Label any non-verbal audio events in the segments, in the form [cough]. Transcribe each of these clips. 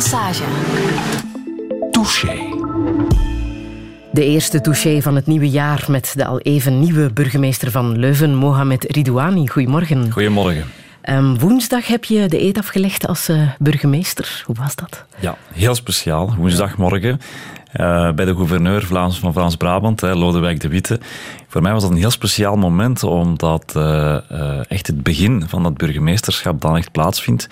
massage. Touché. De eerste touché van het nieuwe jaar met de al even nieuwe burgemeester van Leuven, Mohamed Ridouani. Goedemorgen. Goedemorgen. Um, woensdag heb je de eet afgelegd als uh, burgemeester. Hoe was dat? Ja, heel speciaal. Woensdagmorgen. Uh, bij de gouverneur Vlaams, van Vlaams-Brabant, Lodewijk de Witte. Voor mij was dat een heel speciaal moment, omdat uh, echt het begin van dat burgemeesterschap dan echt plaatsvindt.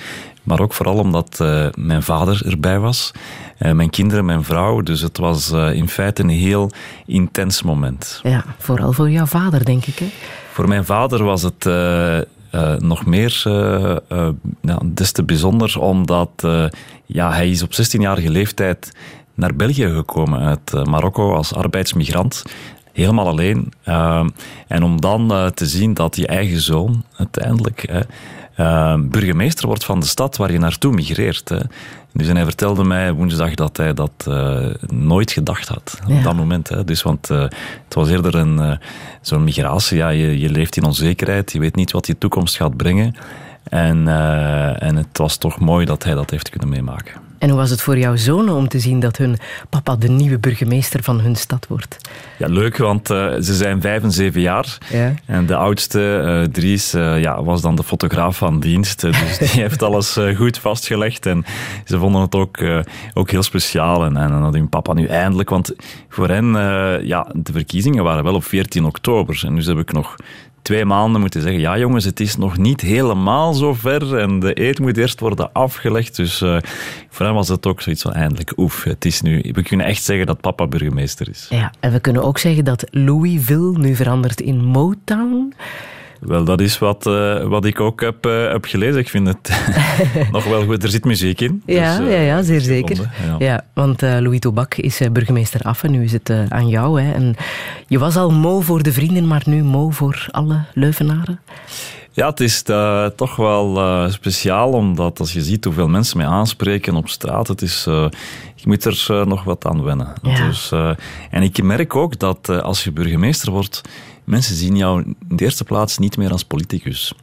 Maar ook vooral omdat mijn vader erbij was, mijn kinderen, mijn vrouw. Dus het was in feite een heel intens moment. Ja, vooral voor jouw vader, denk ik. Hè? Voor mijn vader was het uh, nog meer uh, uh, ja, des te bijzonder, omdat ja, hij is op 16-jarige leeftijd naar België gekomen uit Marokko als arbeidsmigrant. Helemaal alleen. en om dan te zien dat je eigen zoon uiteindelijk burgemeester wordt van de stad waar je naartoe migreert. Hè. Dus en hij vertelde mij woensdag dat hij dat uh, nooit gedacht had. Op dat moment. Hè. Dus, want uh, het was eerder een, uh, zo'n migratie. Ja, je, je leeft in onzekerheid. Je weet niet wat je toekomst gaat brengen. En, en het was toch mooi dat hij dat heeft kunnen meemaken. En hoe was het voor jouw zonen om te zien dat hun papa de nieuwe burgemeester van hun stad wordt? Ja, leuk, want uh, ze zijn vijf en zeven jaar. Ja. En de oudste, uh, Dries, uh, ja, was dan de fotograaf van dienst. dus die [laughs] heeft alles goed vastgelegd. En ze vonden het ook, ook heel speciaal. En, en dat hun papa nu eindelijk... Want voor hen, ja, de verkiezingen waren wel op 14 oktober. En dus heb ik nog twee maanden moeten zeggen: ja, jongens, het is nog niet helemaal zo ver en de eet moet eerst worden afgelegd. Dus uh, voor hem was het ook zoiets van: eindelijk, oef, het is nu. We kunnen echt zeggen dat papa burgemeester is. Ja, en we kunnen ook zeggen dat Louisville nu verandert in Motown. Wel, dat is wat, uh, wat ik ook heb, uh, heb gelezen. Ik vind het [laughs] nog wel goed. Er zit muziek in. Ja, dus, uh, ja, ja, zeer zeker. ja. ja. want Louis Tobak is burgemeester af en nu is het aan jou. Hè. En je was al mo voor de vrienden, maar nu mo voor alle Leuvenaren? Ja, het is uh, toch wel uh, speciaal, omdat als je ziet hoeveel mensen mij aanspreken op straat, het is, uh, je moet er nog wat aan wennen. Ja. Dus, en ik merk ook dat als je burgemeester wordt, mensen zien jou in de eerste plaats niet meer als politicus.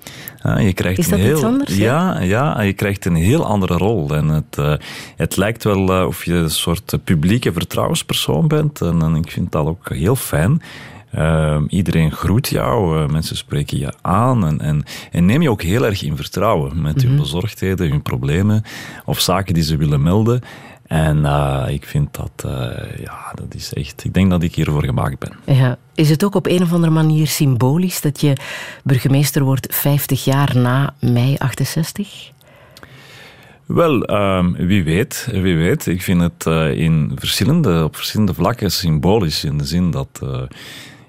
je krijgt Is dat een heel, iets anders? Ja, ja, je krijgt een heel andere rol. En het, het lijkt wel of je een soort publieke vertrouwenspersoon bent. En, en ik vind dat ook heel fijn. Uh, iedereen groet jou, uh, mensen spreken je aan en, en, en, neem je ook heel erg in vertrouwen met mm -hmm. hun bezorgdheden, hun problemen of zaken die ze willen melden. En uh, ik vind dat, uh, ja, dat is echt, ik denk dat ik hiervoor gemaakt ben. Ja. Is het ook op een of andere manier symbolisch dat je burgemeester wordt 50 jaar na mei 68? Wel, uh, wie weet, wie weet. Ik vind het uh, in verschillende, op verschillende vlakken symbolisch in de zin dat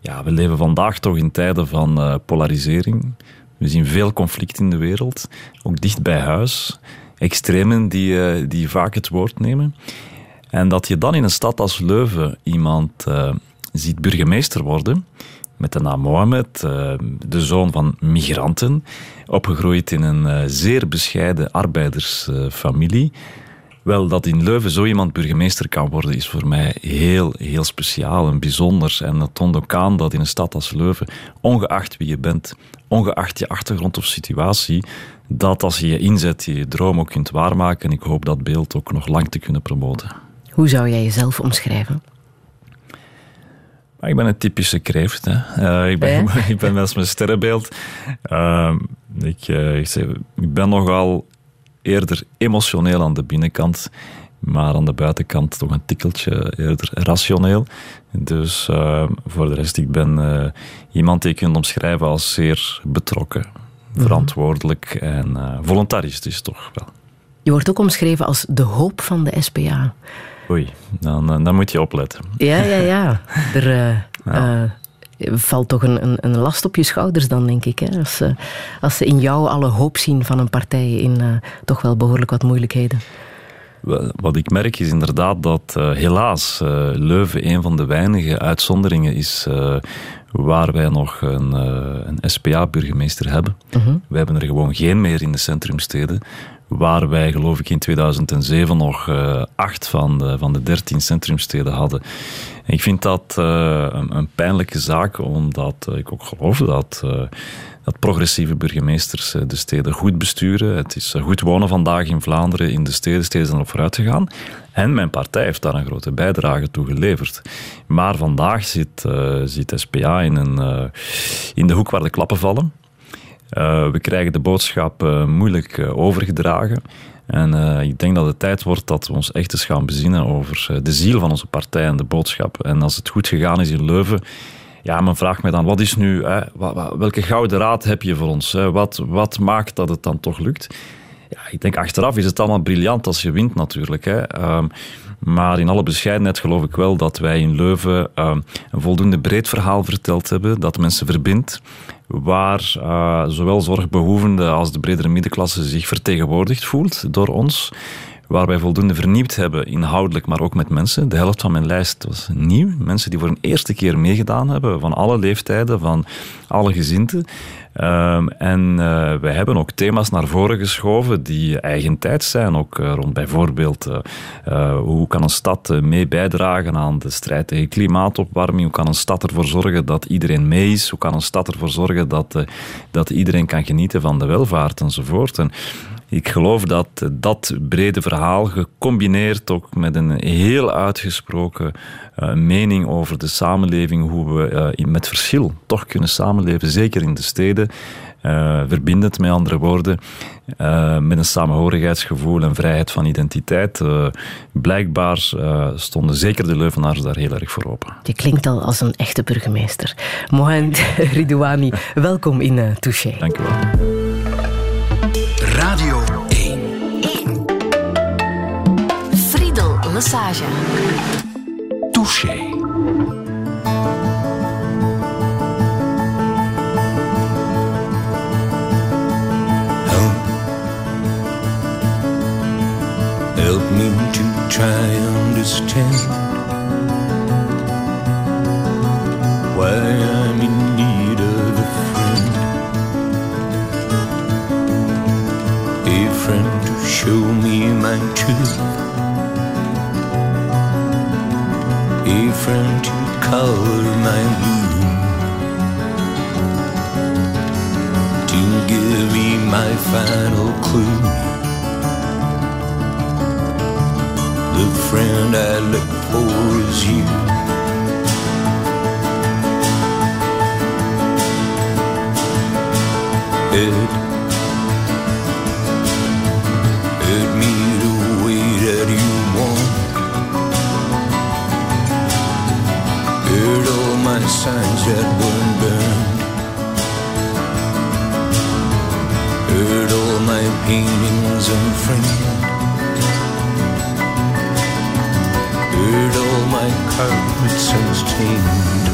ja, we leven vandaag toch in tijden van polarisering. We zien veel conflict in de wereld, ook dicht bij huis extremen die, uh, die vaak het woord nemen. En dat je dan in een stad als Leuven iemand uh, ziet burgemeester worden, met de naam Mohamed, uh, de zoon van migranten, opgegroeid in een zeer bescheiden arbeidersfamilie. Wel, dat in Leuven zo iemand burgemeester kan worden, is voor mij heel, heel speciaal en bijzonder. En dat toont ook aan dat in een stad als Leuven, ongeacht wie je bent, ongeacht je achtergrond of situatie, dat als je je inzet, je je droom ook kunt waarmaken. En ik hoop dat beeld ook nog lang te kunnen promoten. Hoe zou jij jezelf omschrijven? Ik ben een typische kreeft. Hè. Uh, ik, ben, [laughs] ik ben met mijn sterrenbeeld. Uh, ik, uh, ik, zeg, ik ben nogal eerder emotioneel aan de binnenkant, maar aan de buitenkant toch een tikkeltje eerder rationeel. Dus uh, voor de rest, ik ben uh, iemand die je kunt omschrijven als zeer betrokken, mhm. verantwoordelijk en uh, voluntaristisch toch wel. Je wordt ook omschreven als de hoop van de SPA. Oei, dan, dan moet je opletten. Ja, ja, ja. [laughs] Er, ja valt toch een, een, een, last op je schouders dan, denk ik. Hè? Als, ze, als ze in jou alle hoop zien van een partij in uh, toch wel behoorlijk wat moeilijkheden. Wat ik merk is inderdaad dat uh, helaas uh, Leuven een van de weinige uitzonderingen is waar wij nog een, een SPA-burgemeester hebben. -huh. Mhm. We hebben er gewoon geen meer in de centrumsteden. Waar wij, geloof ik, in 2007 nog acht van de, van de dertien centrumsteden hadden ik vind dat een, een, pijnlijke zaak, omdat ik ook geloof dat dat progressieve burgemeesters de steden goed besturen. Het is goed wonen vandaag in Vlaanderen, in de steden. Steden zijn erop vooruit gegaan. En mijn partij heeft daar een grote bijdrage toe geleverd. Maar vandaag zit, zit SPA in, een, in de hoek waar de klappen vallen. We krijgen de boodschap moeilijk overgedragen. En ik denk dat het tijd wordt dat we ons echt eens gaan bezinnen over de ziel van onze partij en de boodschap. En als het goed gegaan is in Leuven, ja, men vraagt mij dan, wat is nu, hè, welke gouden raad heb je voor ons? Hè? Wat, wat maakt dat het dan toch lukt? Ja, ik denk achteraf is het allemaal briljant als je wint natuurlijk. Hè. Ehm, maar in alle bescheidenheid geloof ik wel dat wij in Leuven ehm, een voldoende breed verhaal verteld hebben, dat mensen verbindt, waar uh, zowel zorgbehoevende als de bredere middenklasse zich vertegenwoordigd voelt door ons waar wij voldoende vernieuwd hebben, inhoudelijk, maar ook met mensen. De helft van mijn lijst was nieuw. Mensen die voor een eerste keer meegedaan hebben, van alle leeftijden, van alle gezinten. Um, en uh, wij hebben ook thema's naar voren geschoven die tijd zijn. Ook uh, rond bijvoorbeeld uh, hoe kan een stad mee bijdragen aan de strijd tegen klimaatopwarming? Hoe kan een stad ervoor zorgen dat iedereen mee is? Hoe kan een stad ervoor zorgen dat, dat iedereen kan genieten van de welvaart enzovoort? En ik geloof dat dat brede verhaal, gecombineerd ook met een heel uitgesproken uh, mening over de samenleving, hoe we uh, met verschil toch kunnen samenleven, zeker in de steden, uh, verbindend met andere woorden, met een samenhorigheidsgevoel en vrijheid van identiteit. blijkbaar stonden zeker de Leuvenaars daar heel erg voor open. Je klinkt al als een echte burgemeester. Mohamed [laughs] Ridouani, welkom in Touché. Dank u wel. Radio 1. 1. Friedel Massage. Touché. Help. Help me to try understand why I'm in need show me my truth, a friend to color my blue, to give me my final clue. The friend I look for is you. Ed signs that weren't burned. Heard all my paintings unframed. Heard all my carpets unstained.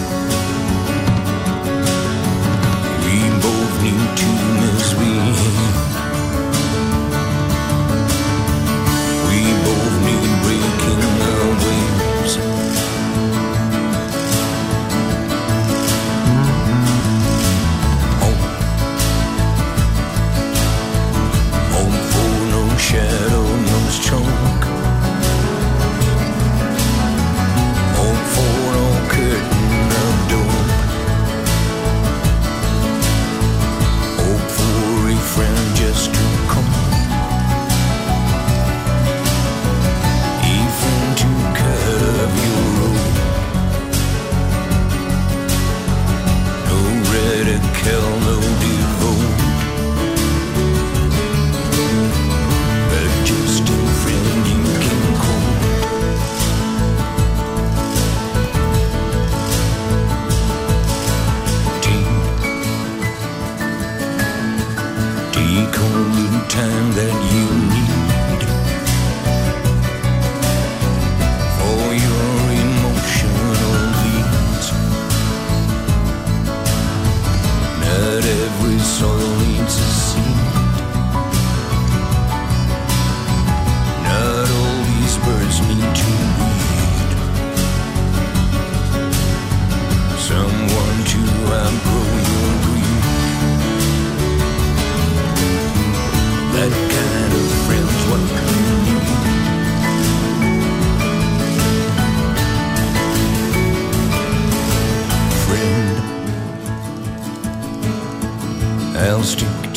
close to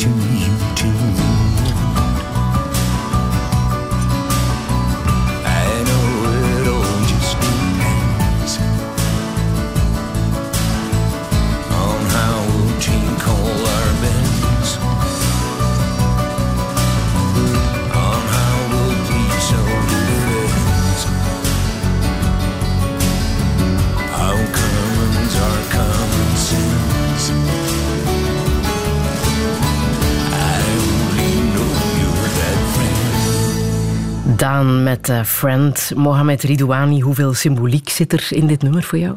met eh, Friend. Mohamed Ridouani, hoeveel symboliek zit er in dit nummer voor jou?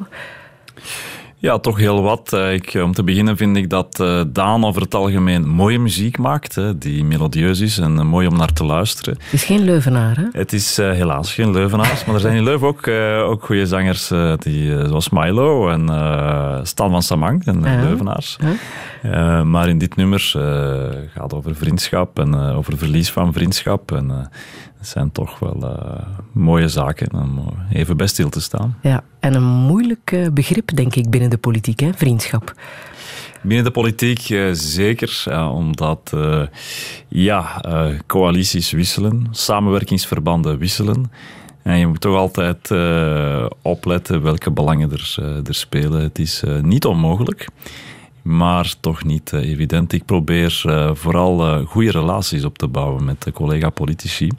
Ja, toch heel wat. Eh, Ik, om te beginnen vind ik dat eh, Daan over het algemeen mooie muziek maakt, die melodieus is en eh, mooi om naar te luisteren. Het is geen Leuvenaar, hè? Het is eh, helaas geen Leuvenaars, maar er zijn in Leuven ook, eh, ook goede zangers eh, die, eh, zoals Milo en eh, Stan van Samang, en Ja. Leuvenaars. Ja. Eh, maar in dit nummer eh, gaat het over vriendschap en eh, over verlies van vriendschap. En het zijn toch wel eh, mooie zaken om eh, even bij stil te staan. Ja, en een moeilijk eh, begrip, denk ik, binnen de politiek, hè? vriendschap. Binnen de politiek zeker, omdat ja, coalities wisselen, samenwerkingsverbanden wisselen. En je moet toch altijd opletten welke belangen er, er spelen. Het is niet onmogelijk, maar toch niet eh, evident. Ik probeer eh, vooral eh, goede relaties op te bouwen met de collega-politici.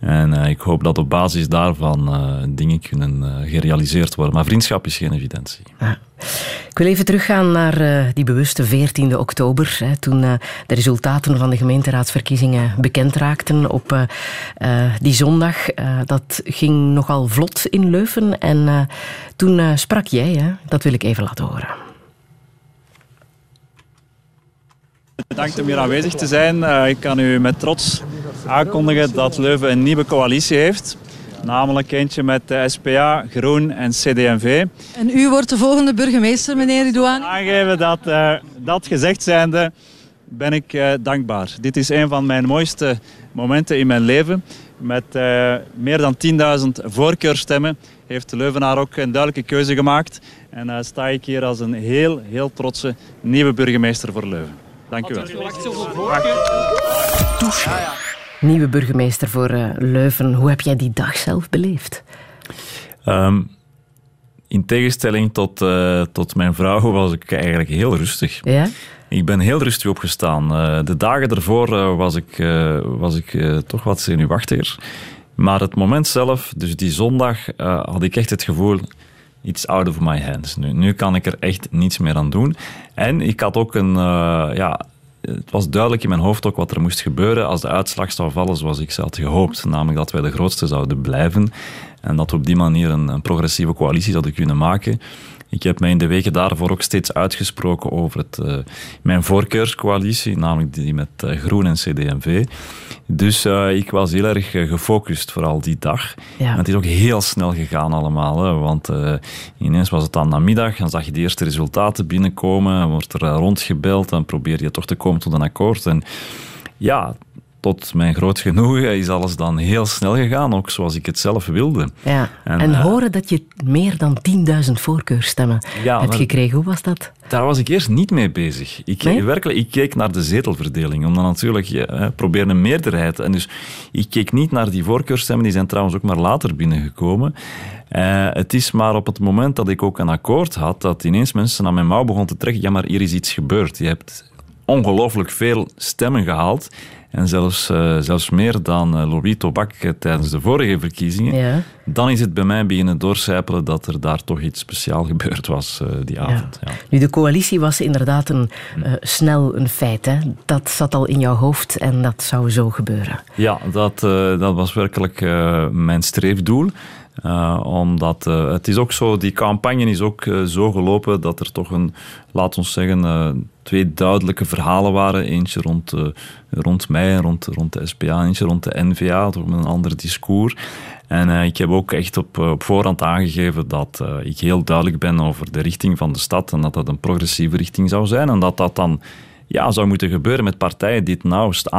En ik hoop dat op basis daarvan dingen kunnen gerealiseerd worden. Maar vriendschap is geen evidentie. Ik wil even teruggaan naar die bewuste 14 oktober, toen de resultaten van de gemeenteraadsverkiezingen bekend raakten op die zondag. Dat ging nogal vlot in Leuven en toen sprak jij, dat wil ik even laten horen. Bedankt om hier aanwezig te zijn. Eh, ik kan u met trots aankondigen dat Leuven een nieuwe coalitie heeft. Namelijk eentje met de SPA, Groen en CD&V. En u wordt de volgende burgemeester, meneer Ridouan. Aangeven dat eh, dat gezegd zijnde ben ik eh, dankbaar. Dit is een van mijn mooiste momenten in mijn leven. Met meer dan 10.000 voorkeurstemmen heeft de Leuvenaar ook een duidelijke keuze gemaakt. En sta ik hier als een heel, heel trotse nieuwe burgemeester voor Leuven. Dank u wel. Nieuwe burgemeester voor eh, Leuven. Hoe heb jij die dag zelf beleefd? Ehm, in tegenstelling tot, eh, tot mijn vrouw was ik eigenlijk heel rustig. Ja? Ik ben heel rustig opgestaan. Eh, de dagen ervoor was ik, eh, was ik eh, toch wat zenuwachtiger. Maar het moment zelf, dus die zondag, eh, had ik echt het gevoel... It's out of my hands. Nu, nu kan ik er echt niets meer aan doen. En ik had ook een... eh, ja, het was duidelijk in mijn hoofd ook wat er moest gebeuren als de uitslag zou vallen zoals ik ze had gehoopt. Namelijk dat wij de grootste zouden blijven. En dat we op die manier een progressieve coalitie zouden kunnen maken. Ik heb mij in de weken daarvoor ook steeds uitgesproken over het, eh, mijn voorkeurscoalitie, namelijk die met eh, Groen en CD&V. Dus eh, ik was heel erg gefocust, vooral die dag. Ja. En het is ook heel snel gegaan allemaal, hè, want ineens was het dan namiddag, dan zag je de eerste resultaten binnenkomen, wordt er rondgebeld, dan probeer je toch te komen tot een akkoord. En ja, tot mijn groot genoegen is alles dan heel snel gegaan, ook zoals ik het zelf wilde. Ja. En, En, eh, horen dat je meer dan 10.000 voorkeurstemmen Ja, hebt gekregen. Hoe was dat? Daar was ik eerst niet mee bezig. Ik, Nee? werkelijk, ik keek naar de zetelverdeling, omdat natuurlijk je eh, probeert een meerderheid. En dus ik keek niet naar die voorkeurstemmen, die zijn trouwens ook maar later binnengekomen. Eh, het is maar op het moment dat ik ook een akkoord had, dat ineens mensen aan mijn mouw begonnen te trekken. Ja, maar hier is iets gebeurd. Je hebt ongelooflijk veel stemmen gehaald. En zelfs, eh, zelfs meer dan uh, Louis Tobak eh, tijdens de vorige verkiezingen. Ja. Dan is het bij mij beginnen doorcijpelen dat er daar toch iets speciaal [laughs] gebeurd was die avond. Ja. Nu, de coalitie was inderdaad een, snel een feit. Hè? Dat zat al in jouw hoofd en dat zou zo gebeuren. Ja, dat, dat was werkelijk mijn streefdoel. Uh, omdat uh, het is ook zo, die campagne is ook uh, zo gelopen dat er toch een, laat ons zeggen, twee duidelijke verhalen waren. Eentje rond, rond mij en rond, rond de SPA, eentje rond de NVA, toch met een ander discours. En uh, ik heb ook echt op, op voorhand aangegeven dat ik heel duidelijk ben over de richting van de stad en dat dat een progressieve richting zou zijn en dat dat dan ja, zou moeten gebeuren met partijen die het nauwst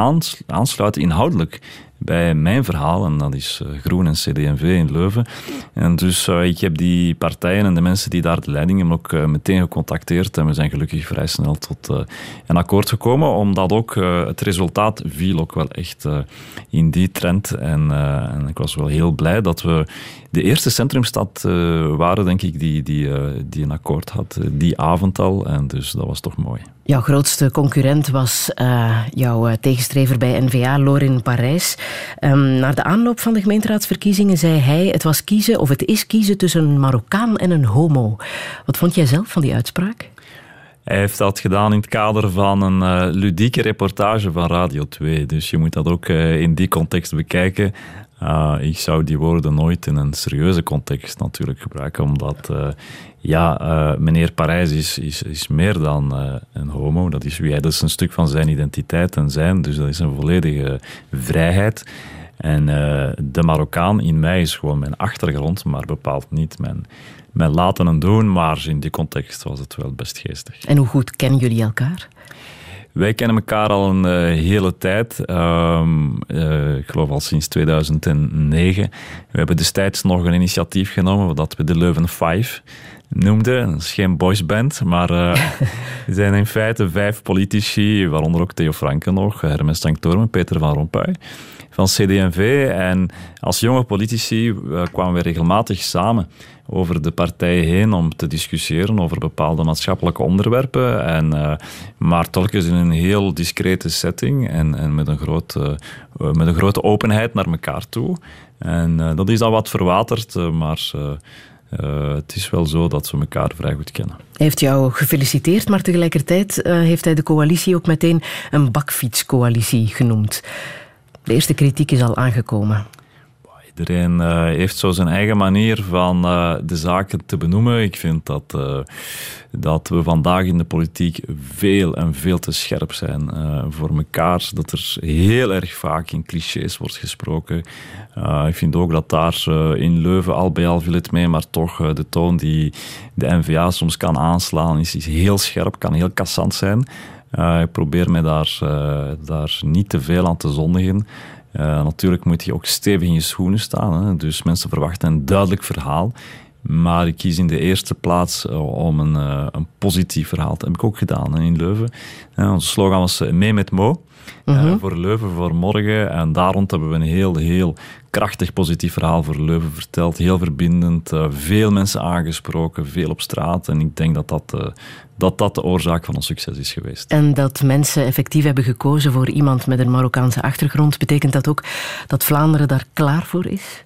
aansluiten inhoudelijk bij mijn verhaal, en dat is uh, Groen en CD&V in Leuven. En dus uh, ik heb die partijen en de mensen die daar de leiding hebben ook uh, meteen gecontacteerd en we zijn gelukkig vrij snel tot een akkoord gekomen, omdat ook het resultaat viel ook wel echt in die trend. En, en, ik was wel heel blij dat we de eerste centrumstad waren, denk ik, die, die, die een akkoord had, die avond al. En dus dat was toch mooi. Jouw grootste concurrent was uh, jouw tegenstrever bij NVA, Lorin Parijs. Um, naar de aanloop van de gemeenteraadsverkiezingen zei hij: het was kiezen of het is kiezen tussen een Marokkaan en een homo. Wat vond jij zelf van die uitspraak? Hij heeft dat gedaan in het kader van een uh, ludieke reportage van Radio 2. Dus je moet dat ook in die context bekijken. Uh, ik zou die woorden nooit in een serieuze context natuurlijk gebruiken, omdat ja, uh, meneer Parijs is, is, is meer dan uh, een homo. Dat is wie hij. Dat is een stuk van zijn identiteit en zijn. Dus dat is een volledige vrijheid. En uh, de Marokkaan in mij is gewoon mijn achtergrond, maar bepaalt niet mijn, mijn laten en doen. Maar in die context was het wel best geestig. En hoe goed kennen jullie elkaar? Wij kennen elkaar al een uh, hele tijd. Um, uh, ik geloof al sinds 2009. We hebben destijds nog een initiatief genomen dat we de Leuven 5 noemde. Dat is geen boysband, maar uh, [laughs] er zijn in feite vijf politici, waaronder ook Theo Franken nog, Hermes Tanktormen, Peter van Rompuy, van CD&V. En als jonge politici uh, kwamen we regelmatig samen over de partijen heen om te discussiëren over bepaalde maatschappelijke onderwerpen. En, uh, maar telkens in een heel discrete setting en, en met, een grote, met een grote openheid naar elkaar toe. En dat is dan wat verwaterd, maar uh, het is wel zo dat ze elkaar vrij goed kennen. Hij heeft jou gefeliciteerd, maar tegelijkertijd uh, heeft hij de coalitie ook meteen een bakfietscoalitie genoemd. De eerste kritiek is al aangekomen. Iedereen uh, heeft zo zijn eigen manier van uh, de zaken te benoemen. Ik vind dat, uh, dat we vandaag in de politiek veel en veel te scherp zijn voor elkaar. Dat er heel erg vaak in clichés wordt gesproken. ik vind ook dat daar in Leuven al bij al viel het mee, maar toch de toon die de NVA soms kan aanslaan is, heel scherp, kan heel kassant zijn. ik probeer me daar, daar niet te veel aan te zondigen. Uh, natuurlijk moet je ook stevig in je schoenen staan. Hè? Dus mensen verwachten een duidelijk verhaal. Maar ik kies in de eerste plaats uh, om een, uh, een, positief verhaal. Dat heb ik ook gedaan in Leuven. onze slogan was mee met Mo. -huh. voor Leuven voor morgen. En daar rond hebben we een heel, heel krachtig positief verhaal voor Leuven verteld. Heel verbindend. veel mensen aangesproken. Veel op straat. En ik denk dat dat dat dat de oorzaak van ons succes is geweest. En dat mensen effectief hebben gekozen voor iemand met een Marokkaanse achtergrond, betekent dat ook dat Vlaanderen daar klaar voor is?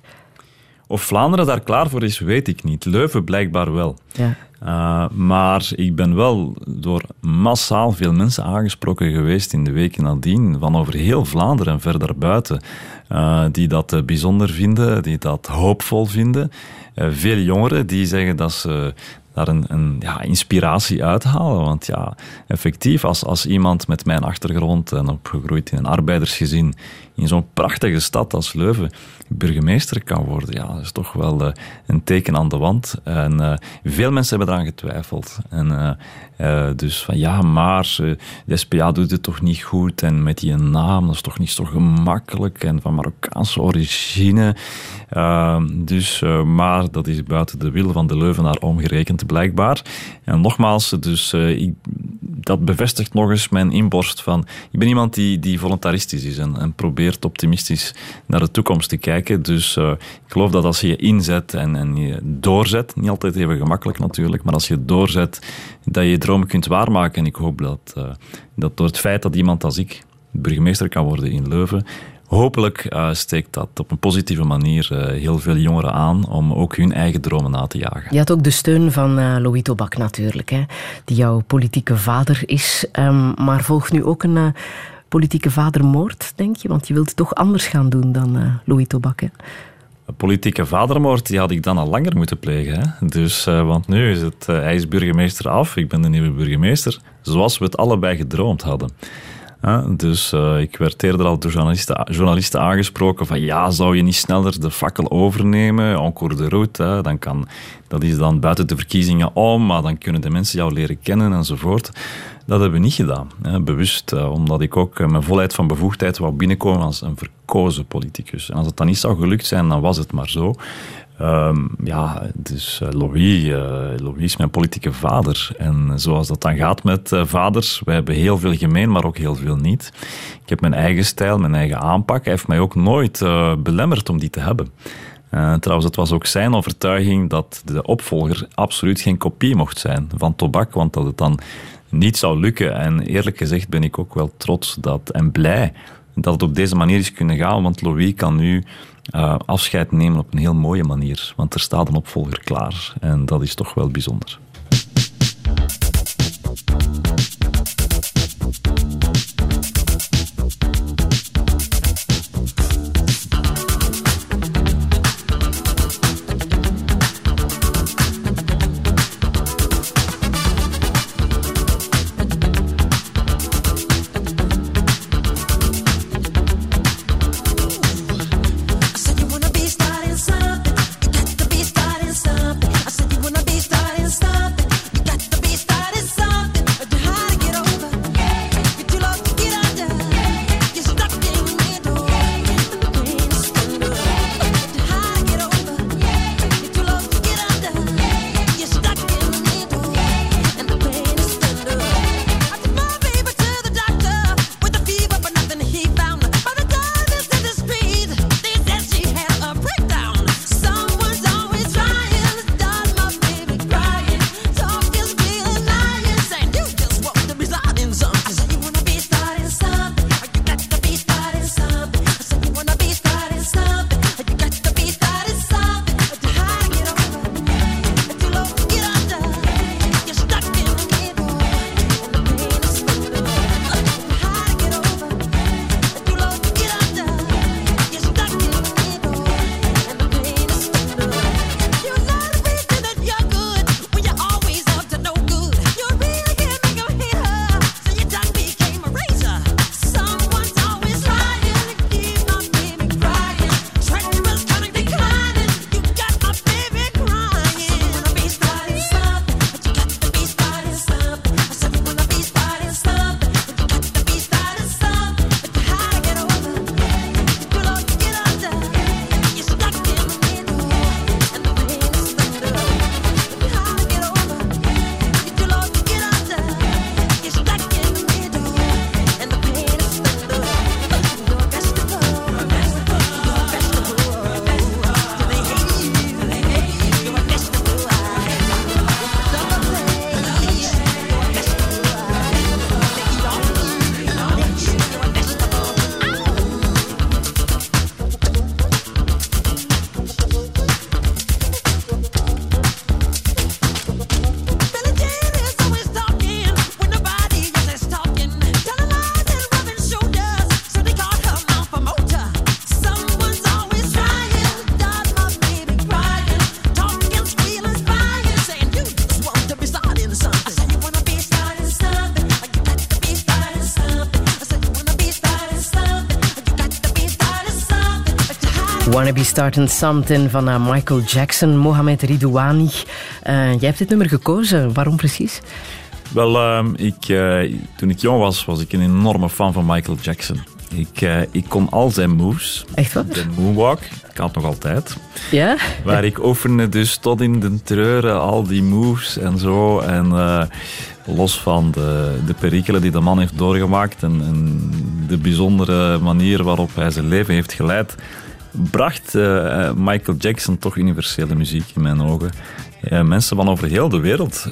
Of Vlaanderen daar klaar voor is, weet ik niet. Leuven blijkbaar wel. Ja. Uh, maar ik ben wel door massaal veel mensen aangesproken geweest in de weken nadien, van over heel Vlaanderen en verder buiten, uh, die dat uh, bijzonder vinden, die dat hoopvol vinden. veel jongeren die zeggen dat ze daar een, een ja, inspiratie uithalen. Want ja, effectief, als, als iemand met mijn achtergrond en opgegroeid in een arbeidersgezin in zo'n prachtige stad als Leuven burgemeester kan worden, ja, dat is toch wel uh, een teken aan de wand. En uh, veel mensen hebben eraan getwijfeld. En uh, dus van ja, maar de SPA doet het toch niet goed en met die naam, dat is toch niet zo gemakkelijk en van Marokkaanse origine. Dus, maar dat is buiten de wil van de Leuvenaar omgerekend, blijkbaar. En nogmaals, dus ik, dat bevestigt nog eens mijn inborst van, ik ben iemand die, die voluntaristisch is en, en probeert optimistisch naar de toekomst te kijken. Dus uh, ik geloof dat als je je inzet en, en je doorzet, niet altijd even gemakkelijk natuurlijk, maar als je doorzet, dat je je dromen kunt waarmaken. En ik hoop dat, uh, dat door het feit dat iemand als ik burgemeester kan worden in Leuven, hopelijk uh, steekt dat op een positieve manier heel veel jongeren aan om ook hun eigen dromen na te jagen. Je had ook de steun van uh, Louis Tobak natuurlijk, hè, die jouw politieke vader is. Um, maar volgt nu ook een politieke vadermoord, denk je? Want je wilt het toch anders gaan doen dan Louis Tobak, hè? politieke vadermoord die had ik dan al langer moeten plegen. Hè? Dus, uh, want nu is het, uh, hij is burgemeester af, ik ben de nieuwe burgemeester, zoals we het allebei gedroomd hadden. Dus uh, ik werd eerder al door journalisten, journalisten aangesproken van ja, zou je niet sneller de fakkel overnemen, encore de route, dan kan, dat is dan buiten de verkiezingen om, maar dan kunnen de mensen jou leren kennen enzovoort. Dat hebben we niet gedaan, bewust, uh, omdat ik ook uh, mijn volheid van bevoegdheid wou binnenkomen als een verkozen politicus. En als het dan niet zou gelukt zijn, dan was het maar zo. Um, ja, dus Louis, uh, Louis is mijn politieke vader. En zoals dat dan gaat met uh, vaders, wij hebben heel veel gemeen, maar ook heel veel niet. Ik heb mijn eigen stijl, mijn eigen aanpak. Hij heeft mij ook nooit belemmerd om die te hebben. trouwens, het was ook zijn overtuiging dat de opvolger absoluut geen kopie mocht zijn van Tobak, want dat het dan niet zou lukken. En eerlijk gezegd ben ik ook wel trots dat, en blij dat het op deze manier is kunnen gaan, want Louis kan nu uh, afscheid nemen op een heel mooie manier. Want er staat een opvolger klaar. En dat is toch wel bijzonder. Wanna Be Starting Something van uh, Michael Jackson, Mohamed Ridouani. Uh, jij hebt dit nummer gekozen. Waarom precies? Wel, uh, ik, uh, toen ik jong was, was ik een enorme fan van Michael Jackson. Ik, ik kon al zijn moves. Echt wat? De moonwalk. Ik kan het nog altijd. Ja? Waar ik oefende dus tot in de treuren al die moves en zo. En uh, los van de, de perikelen die de man heeft doorgemaakt en, en de bijzondere manier waarop hij zijn leven heeft geleid bracht uh, Michael Jackson toch universele muziek in mijn ogen. Uh, mensen van over heel de wereld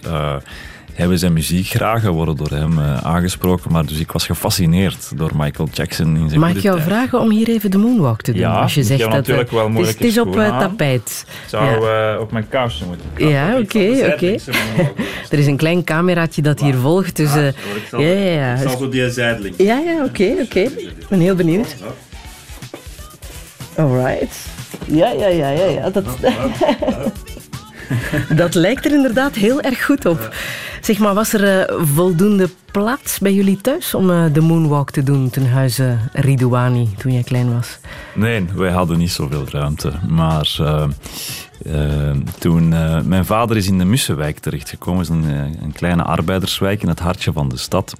hebben zijn muziek graag en worden door hem aangesproken. Maar dus ik was gefascineerd door Michael Jackson in zijn Mag ik jou tijd. vragen om hier even de moonwalk te doen? Ja, als je zegt dat natuurlijk wel moeilijk. Het is, het is op tapijt. Ik zou ja. op mijn kousen moeten komen. Ja, oké, oké. Okay. [laughs] er is een klein cameraatje dat hier volgt. Dus, ja, zal, ja, ja, Ik zal zo die zijdeling. Ja, ja, oké, okay, oké. Ik ben heel benieuwd. Alright. Ja, ja, ja, ja. ja. Dat... [laughs] Dat lijkt er inderdaad heel erg goed op. Zeg maar, was er uh, voldoende plaats bij jullie thuis om uh, de moonwalk te doen ten huize Ridouani toen jij klein was? Nee, wij hadden niet zoveel ruimte. Maar uh, toen mijn vader is in de Mussenwijk terechtgekomen, is een, een kleine arbeiderswijk in het hartje van de stad.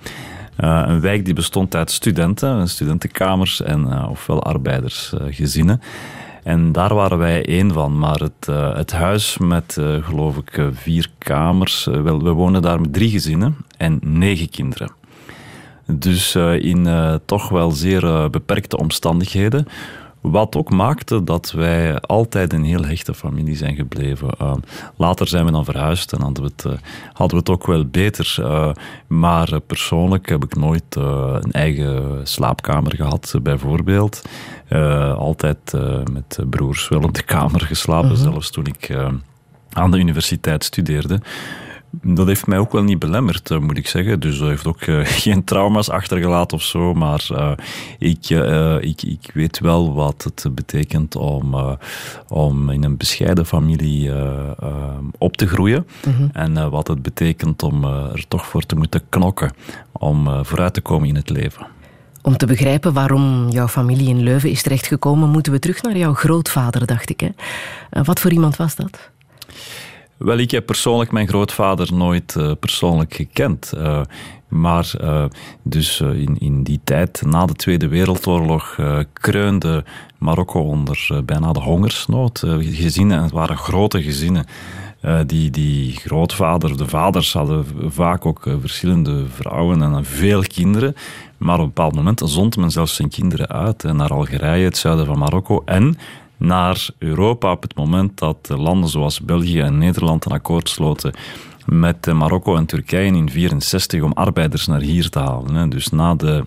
Uh, een wijk die bestond uit studenten, studentenkamers en uh, ofwel arbeidersgezinnen. En daar waren wij één van. Maar het, uh, het huis met, geloof ik, vier kamers. wel, we wonen daar met drie gezinnen en negen kinderen. Dus in toch wel zeer beperkte omstandigheden. Wat ook maakte dat wij altijd een heel hechte familie zijn gebleven. Uh, later zijn we dan verhuisd en hadden we het, uh, hadden we het ook wel beter. Uh, maar persoonlijk heb ik nooit een eigen slaapkamer gehad, bijvoorbeeld. altijd met broers wel op de kamer geslapen, -huh. zelfs toen ik aan de universiteit studeerde dat heeft mij ook wel niet belemmerd, eh, moet ik zeggen. Dus dat heeft ook uh, [laughs] geen trauma's achtergelaten of zo. Maar uh, ik, uh, ik, ik weet wel wat het betekent om, om in een bescheiden familie op te groeien. Mm -hmm. En wat het betekent om er toch voor te moeten knokken. Om vooruit te komen in het leven. Om te begrijpen waarom jouw familie in Leuven is terechtgekomen, moeten we terug naar jouw grootvader, dacht ik. Hè? Wat voor iemand was dat? Wel, ik heb persoonlijk mijn grootvader nooit uh, persoonlijk gekend. Uh, maar uh, dus in, in die tijd, na de Tweede Wereldoorlog, kreunde Marokko onder bijna de hongersnood. gezinnen, het waren grote gezinnen. die, die grootvader, de vaders hadden vaak ook verschillende vrouwen en veel kinderen. Maar op een bepaald moment zond men zelfs zijn kinderen uit naar Algerije, het zuiden van Marokko. En naar Europa op het moment dat landen zoals België en Nederland een akkoord sloten met Marokko en Turkije in 1964 om arbeiders naar hier te halen. Dus na de,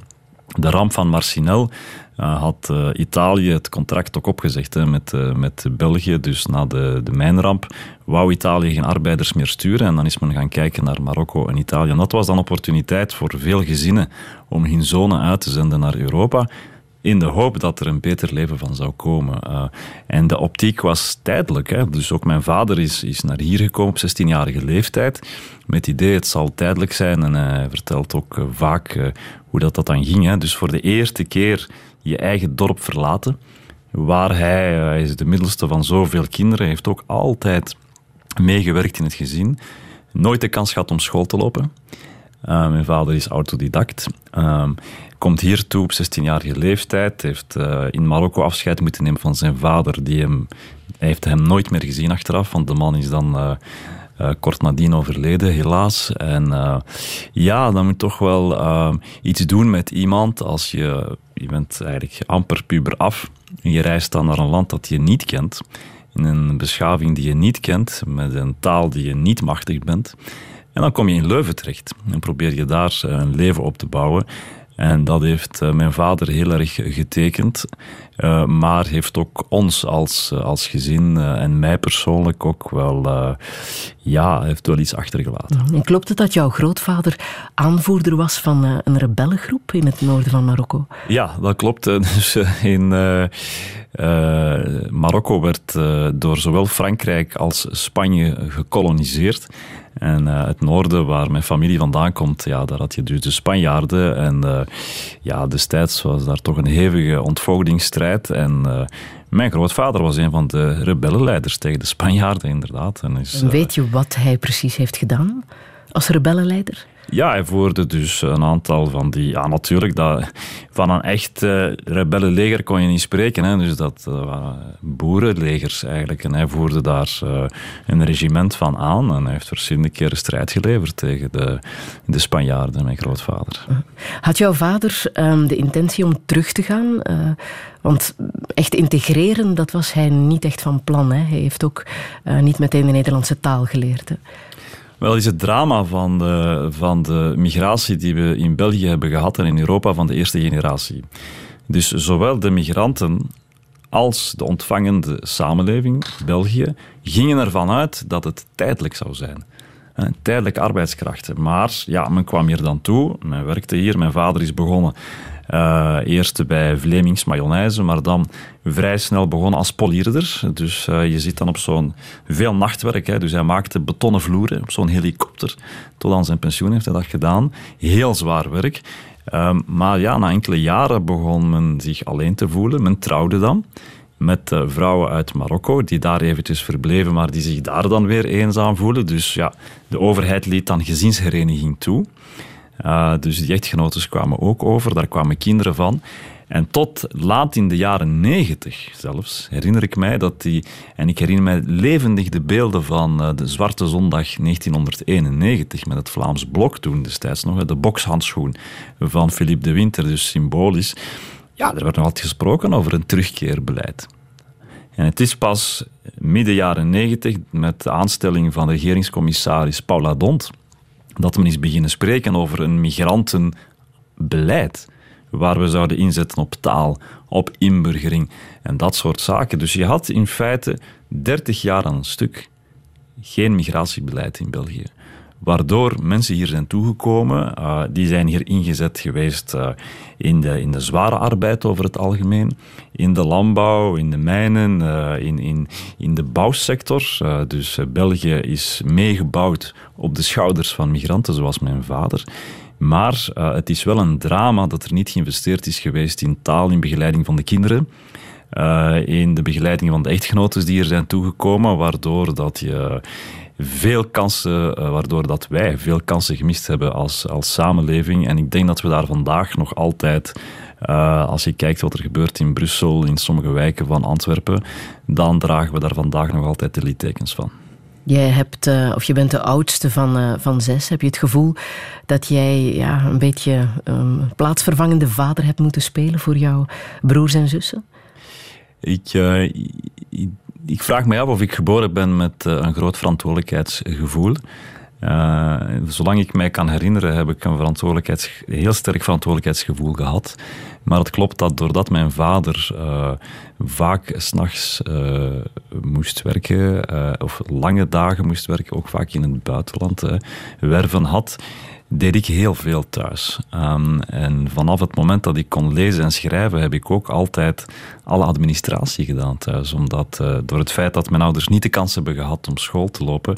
de ramp van Marcinel uh, had uh, Italië het contract ook opgezegd met, met België. Dus na de, de mijnramp wou Italië geen arbeiders meer sturen. En dan is men gaan kijken naar Marokko en Italië. En dat was dan opportuniteit voor veel gezinnen om hun zonen uit te zenden naar Europa in de hoop dat er een beter leven van zou komen. Uh, en de optiek was tijdelijk. Hè. Dus ook mijn vader is, is naar hier gekomen op 16-jarige leeftijd. Met het idee, het zal tijdelijk zijn. En hij vertelt ook uh, vaak uh, hoe dat, dat dan ging. Hè. Dus voor de eerste keer je eigen dorp verlaten. Waar hij, hij is de middelste van zoveel kinderen, heeft ook altijd meegewerkt in het gezin. Nooit de kans gehad om school te lopen. Mijn vader is autodidact. Uh, komt hier toe op 16-jarige leeftijd. Heeft uh, in Marokko afscheid moeten nemen van zijn vader. Die hem, hij heeft hem nooit meer gezien achteraf, want de man is dan uh, kort nadien overleden, helaas. En ja, dan moet toch wel iets doen met iemand als je, je bent eigenlijk amper puber af. En je reist dan naar een land dat je niet kent. In een beschaving die je niet kent, met een taal die je niet machtig bent. En dan kom je in Leuven terecht en probeer je daar een leven op te bouwen. En dat heeft eh, mijn vader heel erg getekend. Uh, maar heeft ook ons als, eh, als gezin en mij persoonlijk ook wel, ja, heeft wel iets achtergelaten. En klopt het dat jouw grootvader aanvoerder was van een rebellengroep in het noorden van Marokko? Ja, dat klopt. [laughs] Dus in Marokko werd door zowel Frankrijk als Spanje gekoloniseerd. En uh, het noorden, waar mijn familie vandaan komt, ja, daar had je dus de Spanjaarden. En uh, ja, destijds was daar toch een hevige ontvoogdingsstrijd. En uh, mijn grootvader was een van de rebellenleiders tegen de Spanjaarden, inderdaad. En is, Weet je wat hij precies heeft gedaan als rebellenleider? Ja, hij voerde dus een aantal van die... Ja, natuurlijk, dat, van een echt uh, rebellenleger kon je niet spreken. Hè, dus dat uh, waren boerenlegers eigenlijk. En hij voerde daar uh, een regiment van aan. En hij heeft verschillende keren strijd geleverd tegen de, de Spanjaarden, mijn grootvader. Had jouw vader um, de intentie om terug te gaan? want echt integreren, dat was hij niet echt van plan. Hè? Hij heeft ook niet meteen de Nederlandse taal geleerd. Hè? Wel is het drama van de, van de migratie die we in België hebben gehad en in Europa van de eerste generatie. Dus zowel de migranten als de ontvangende samenleving, België, gingen ervan uit dat het tijdelijk zou zijn. Tijdelijke arbeidskrachten. Maar ja, men kwam hier dan toe, men werkte hier, mijn vader is begonnen Uh, eerst bij Vlemings Mayonaise, maar dan vrij snel begonnen als polierder. Dus uh, je zit dan op zo'n veel nachtwerk. Hè. Dus hij maakte betonnen vloeren op zo'n helikopter. Tot aan zijn pensioen heeft hij dat gedaan. Heel zwaar werk. Um, maar ja, na enkele jaren begon men zich alleen te voelen. Men trouwde dan met uh, vrouwen uit Marokko, die daar eventjes verbleven, maar die zich daar dan weer eenzaam voelen. Dus ja, de overheid liet dan gezinshereniging toe. Uh, dus die echtgenoten kwamen ook over, daar kwamen kinderen van. En tot laat in de jaren negentig zelfs herinner ik mij dat die, en ik herinner mij levendig de beelden van uh, de Zwarte Zondag 1991 met het Vlaams Blok toen destijds nog, de bokshandschoen van Philippe de Winter, dus symbolisch. Ja, er werd nog altijd gesproken over een terugkeerbeleid. En het is pas midden jaren negentig, met de aanstelling van regeringscommissaris Paula Dont, dat men is beginnen spreken over een migrantenbeleid. Waar we zouden inzetten op taal, op inburgering en dat soort zaken. Dus je had in feite 30 jaar aan een stuk geen migratiebeleid in België waardoor mensen hier zijn toegekomen. Uh, die zijn hier ingezet geweest uh, in, de, in de zware arbeid over het algemeen, in de landbouw, in de mijnen, uh, in, in, in de bouwsector. dus België is meegebouwd op de schouders van migranten, zoals mijn vader. Maar het is wel een drama dat er niet geïnvesteerd is geweest in taal, in begeleiding van de kinderen. in de begeleiding van de echtgenoten die er zijn toegekomen, waardoor dat je veel kansen, uh, waardoor dat wij veel kansen gemist hebben als, als samenleving. En ik denk dat we daar vandaag nog altijd, uh, als je kijkt wat er gebeurt in Brussel, in sommige wijken van Antwerpen, dan dragen we daar vandaag nog altijd de littekens van. Jij hebt, uh, of je bent de oudste van, van zes. Heb je het gevoel dat jij ja, een beetje um, plaatsvervangende vader hebt moeten spelen voor jouw broers en zussen? Ik, ik ik vraag me af of ik geboren ben met uh, een groot verantwoordelijkheidsgevoel. Uh, zolang ik mij kan herinneren, heb ik een verantwoordelijkheids, heel sterk verantwoordelijkheidsgevoel gehad. Maar het klopt dat doordat mijn vader uh, vaak s'nachts uh, moest werken, of lange dagen moest werken, ook vaak in het buitenland werven had, deed ik heel veel thuis. Um, en vanaf het moment dat ik kon lezen en schrijven, heb ik ook altijd alle administratie gedaan thuis. Omdat uh, door het feit dat mijn ouders niet de kans hebben gehad om school te lopen,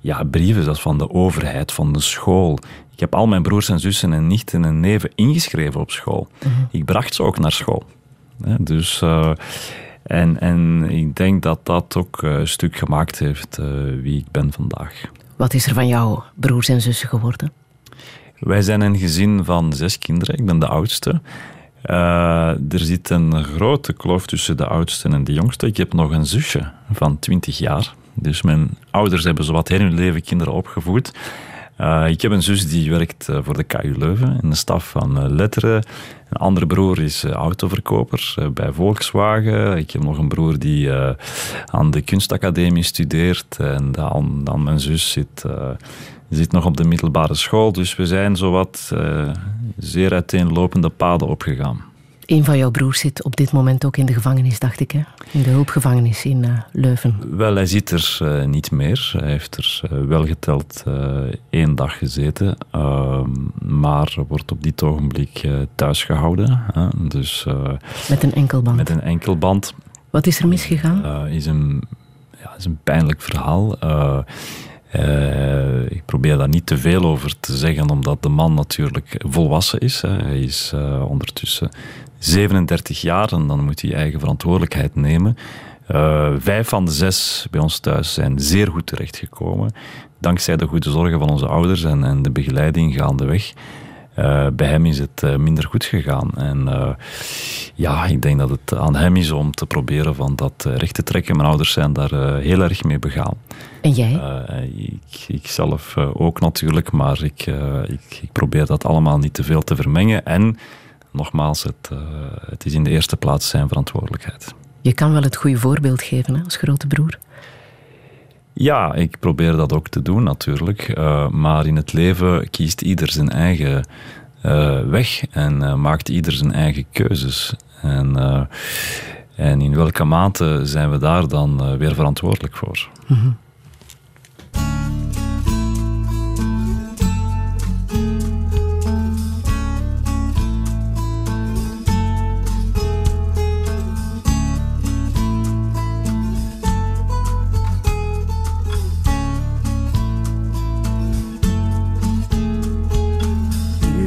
ja, brieven zoals van de overheid, van de school. Ik heb al mijn broers en zussen en nichten en neven ingeschreven op school. Mm -hmm. Ik bracht ze ook naar school. Dus... Uh, en, en ik denk dat dat ook een stuk gemaakt heeft uh, wie ik ben vandaag. Wat is er van jouw broers en zussen geworden? Wij zijn een gezin van zes kinderen. Ik ben de oudste. Uh, er zit een grote kloof tussen de oudste en de jongste. Ik heb nog een zusje van 20 jaar. Dus mijn ouders hebben zowat heel hun leven kinderen opgevoed. Uh, ik heb een zus die werkt uh, voor de KU Leuven in de staf van Letteren. Een andere broer is autoverkoper bij Volkswagen. Ik heb nog een broer die aan de kunstacademie studeert. En dan, dan mijn zus zit zit nog op de middelbare school, dus we zijn zowat uh, zeer uiteenlopende paden opgegaan. Een van jouw broers zit op dit moment ook in de gevangenis, dacht ik, hè? in de hulpgevangenis in uh, Leuven. Wel, hij zit er uh, niet meer. Hij heeft er wel geteld één dag gezeten, ehm, maar wordt op dit ogenblik thuis gehouden. dus, met een enkelband? Met een enkelband. Wat is er misgegaan? is, een, ja, is een pijnlijk verhaal. Uh, ik probeer daar niet te veel over te zeggen, omdat de man natuurlijk volwassen is. Hij is uh, ondertussen 37 jaar en dan moet hij eigen verantwoordelijkheid nemen. Uh, vijf van de zes bij ons thuis zijn zeer goed terechtgekomen. Dankzij de goede zorgen van onze ouders en, en de begeleiding gaandeweg. Uh, bij hem is het uh, minder goed gegaan. En uh, ja, ik denk dat het aan hem is om te proberen van dat recht te trekken. Mijn ouders zijn daar heel erg mee begaan. En jij? ik, ik zelf ook natuurlijk, maar ik, ik, ik, probeer dat allemaal niet te veel te vermengen. En nogmaals, het, het is in de eerste plaats zijn verantwoordelijkheid. Je kan wel het goede voorbeeld geven hè, als grote broer. Ja, ik probeer dat ook te doen natuurlijk. Uh, maar in het leven kiest ieder zijn eigen uh, weg en uh, maakt ieder zijn eigen keuzes. En, en in welke mate zijn we daar dan weer verantwoordelijk voor? Mm.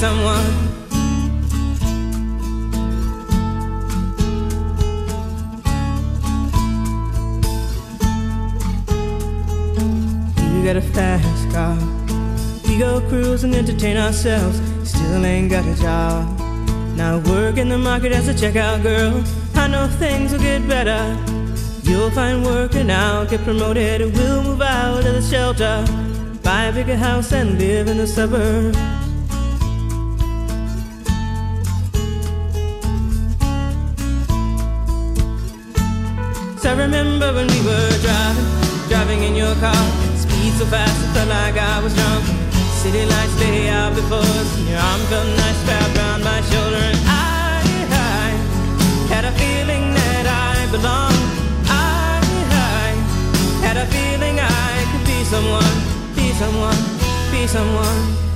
someone. You got a fast car. We go cruise and entertain ourselves. Still ain't got a job. Now work in the market as a checkout girl. I know things will get better. You'll find work and I'll get promoted. And we'll move out of the shelter. Buy a bigger house and live in the suburbs. I remember when we were driving, driving in your car. Speed so fast, it felt like I was drunk. City lights lay out before us, and your arm felt nice wrapped around my shoulder. And I, I had a feeling that I belonged. I, I had a feeling I could be someone, be someone, be someone.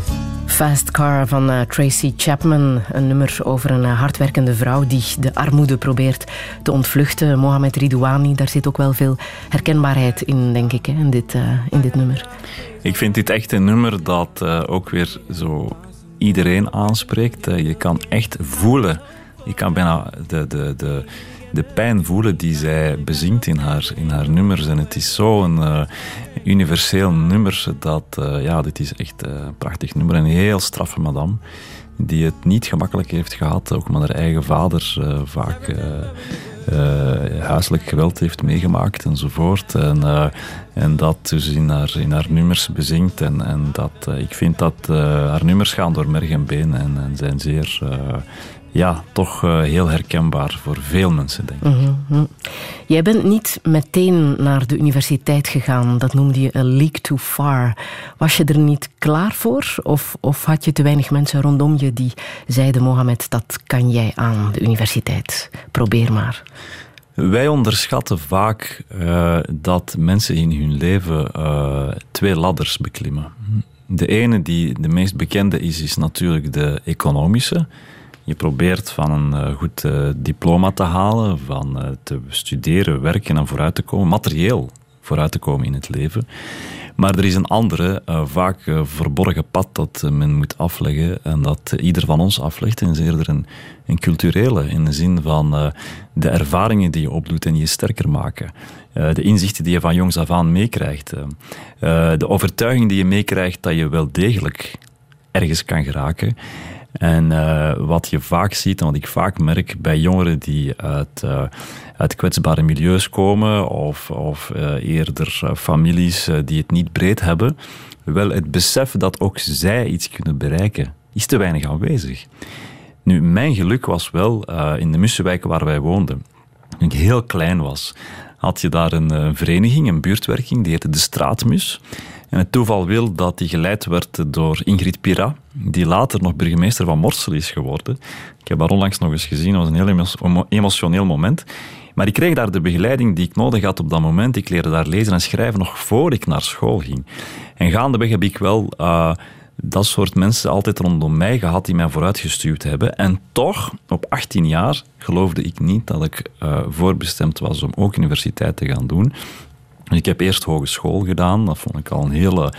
Fast Car van uh, Tracy Chapman. Een nummer over een uh, hardwerkende vrouw die de armoede probeert te ontvluchten. Mohamed Ridouani, daar zit ook wel veel herkenbaarheid in, denk ik, hè, in, dit, uh, in dit nummer. Ik vind dit echt een nummer dat ook weer zo iedereen aanspreekt. je kan echt voelen. Je kan bijna de, de, de, de pijn voelen die zij bezingt in haar, in haar nummers. En het is zo'n uh, universeel nummer dat, uh, ja, dit is echt een prachtig nummer. Een heel straffe madame, die het niet gemakkelijk heeft gehad, ook met haar eigen vader uh, vaak huiselijk geweld heeft meegemaakt enzovoort. En, en dat dus in haar, in haar nummers bezingt. En, en dat, ik vind dat haar nummers gaan door merg en been en, en zijn zeer ja, toch uh, heel herkenbaar voor veel mensen, denk ik. Mm -hmm. Jij bent niet meteen naar de universiteit gegaan. Dat noemde je a leak too far. Was je er niet klaar voor? Of, of had je te weinig mensen rondom je die zeiden... Mohammed, dat kan jij aan de universiteit. Probeer maar. Wij onderschatten vaak uh, dat mensen in hun leven uh, twee ladders beklimmen. De ene die de meest bekende is, is natuurlijk de economische... Je probeert van een uh, goed uh, diploma te halen, van uh, te studeren, werken en vooruit te komen, materieel vooruit te komen in het leven. Maar er is een andere, vaak verborgen pad dat men moet afleggen en dat ieder van ons aflegt. En is eerder een, een culturele, in de zin van de ervaringen die je opdoet en je sterker maken. de inzichten die je van jongs af aan meekrijgt. de overtuiging die je meekrijgt dat je wel degelijk ergens kan geraken. En uh, wat je vaak ziet en wat ik vaak merk bij jongeren die uit, uh, uit kwetsbare milieus komen of, of uh, eerder families die het niet breed hebben, wel het besef dat ook zij iets kunnen bereiken, is te weinig aanwezig. Nu, mijn geluk was wel in de Mussenwijk waar wij woonden. Toen ik heel klein was, had je daar een vereniging, een buurtwerking, die heette de Straatmus. En het toeval wil dat die geleid werd door Ingrid Pira, die later nog burgemeester van Morsel is geworden. Ik heb haar onlangs nog eens gezien, dat was een heel emotioneel moment. Maar ik kreeg daar de begeleiding die ik nodig had op dat moment. Ik leerde daar lezen en schrijven nog voor ik naar school ging. En gaandeweg heb ik wel uh, dat soort mensen altijd rondom mij gehad die mij vooruitgestuurd hebben. En toch, op 18 jaar, geloofde ik niet dat ik uh, voorbestemd was om ook universiteit te gaan doen. Ik heb eerst hogeschool gedaan. Dat vond ik al een hele...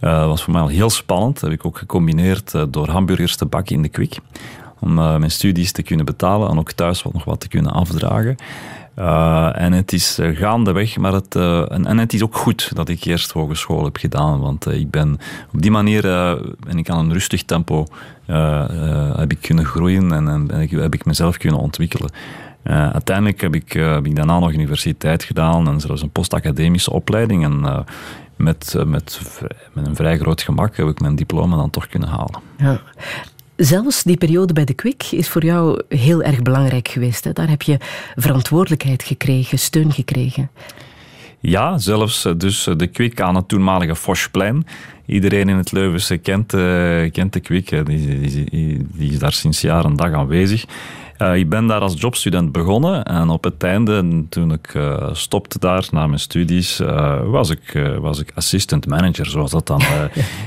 Uh, was voor mij al heel spannend. Dat heb ik ook gecombineerd uh, door hamburgers te bakken in de kwik. Om uh, mijn studies te kunnen betalen en ook thuis wat nog wat te kunnen afdragen. en het is gaandeweg, maar het, en, en, het is ook goed dat ik eerst hogeschool heb gedaan. Want ik ben op die manier ben ik aan een rustig tempo heb ik kunnen groeien en, en heb ik mezelf kunnen ontwikkelen. Uh, uiteindelijk heb ik, uh, heb ik daarna nog universiteit gedaan en zelfs een postacademische opleiding. En uh, met, met, met een vrij groot gemak heb ik mijn diploma dan toch kunnen halen. Ja. Zelfs die periode bij de Kwik is voor jou heel erg belangrijk geweest. Hè? Daar heb je verantwoordelijkheid gekregen, steun gekregen. Ja, zelfs dus de Kwik aan het toenmalige Foschplein. Iedereen in het Leuvense kent, kent de Kwik. Die, die, die, is daar sinds jaar en dag aanwezig. Uh, ik ben daar als jobstudent begonnen en op het einde, toen ik uh, stopte daar na mijn studies, uh, was, ik, was ik assistant manager, zoals dat dan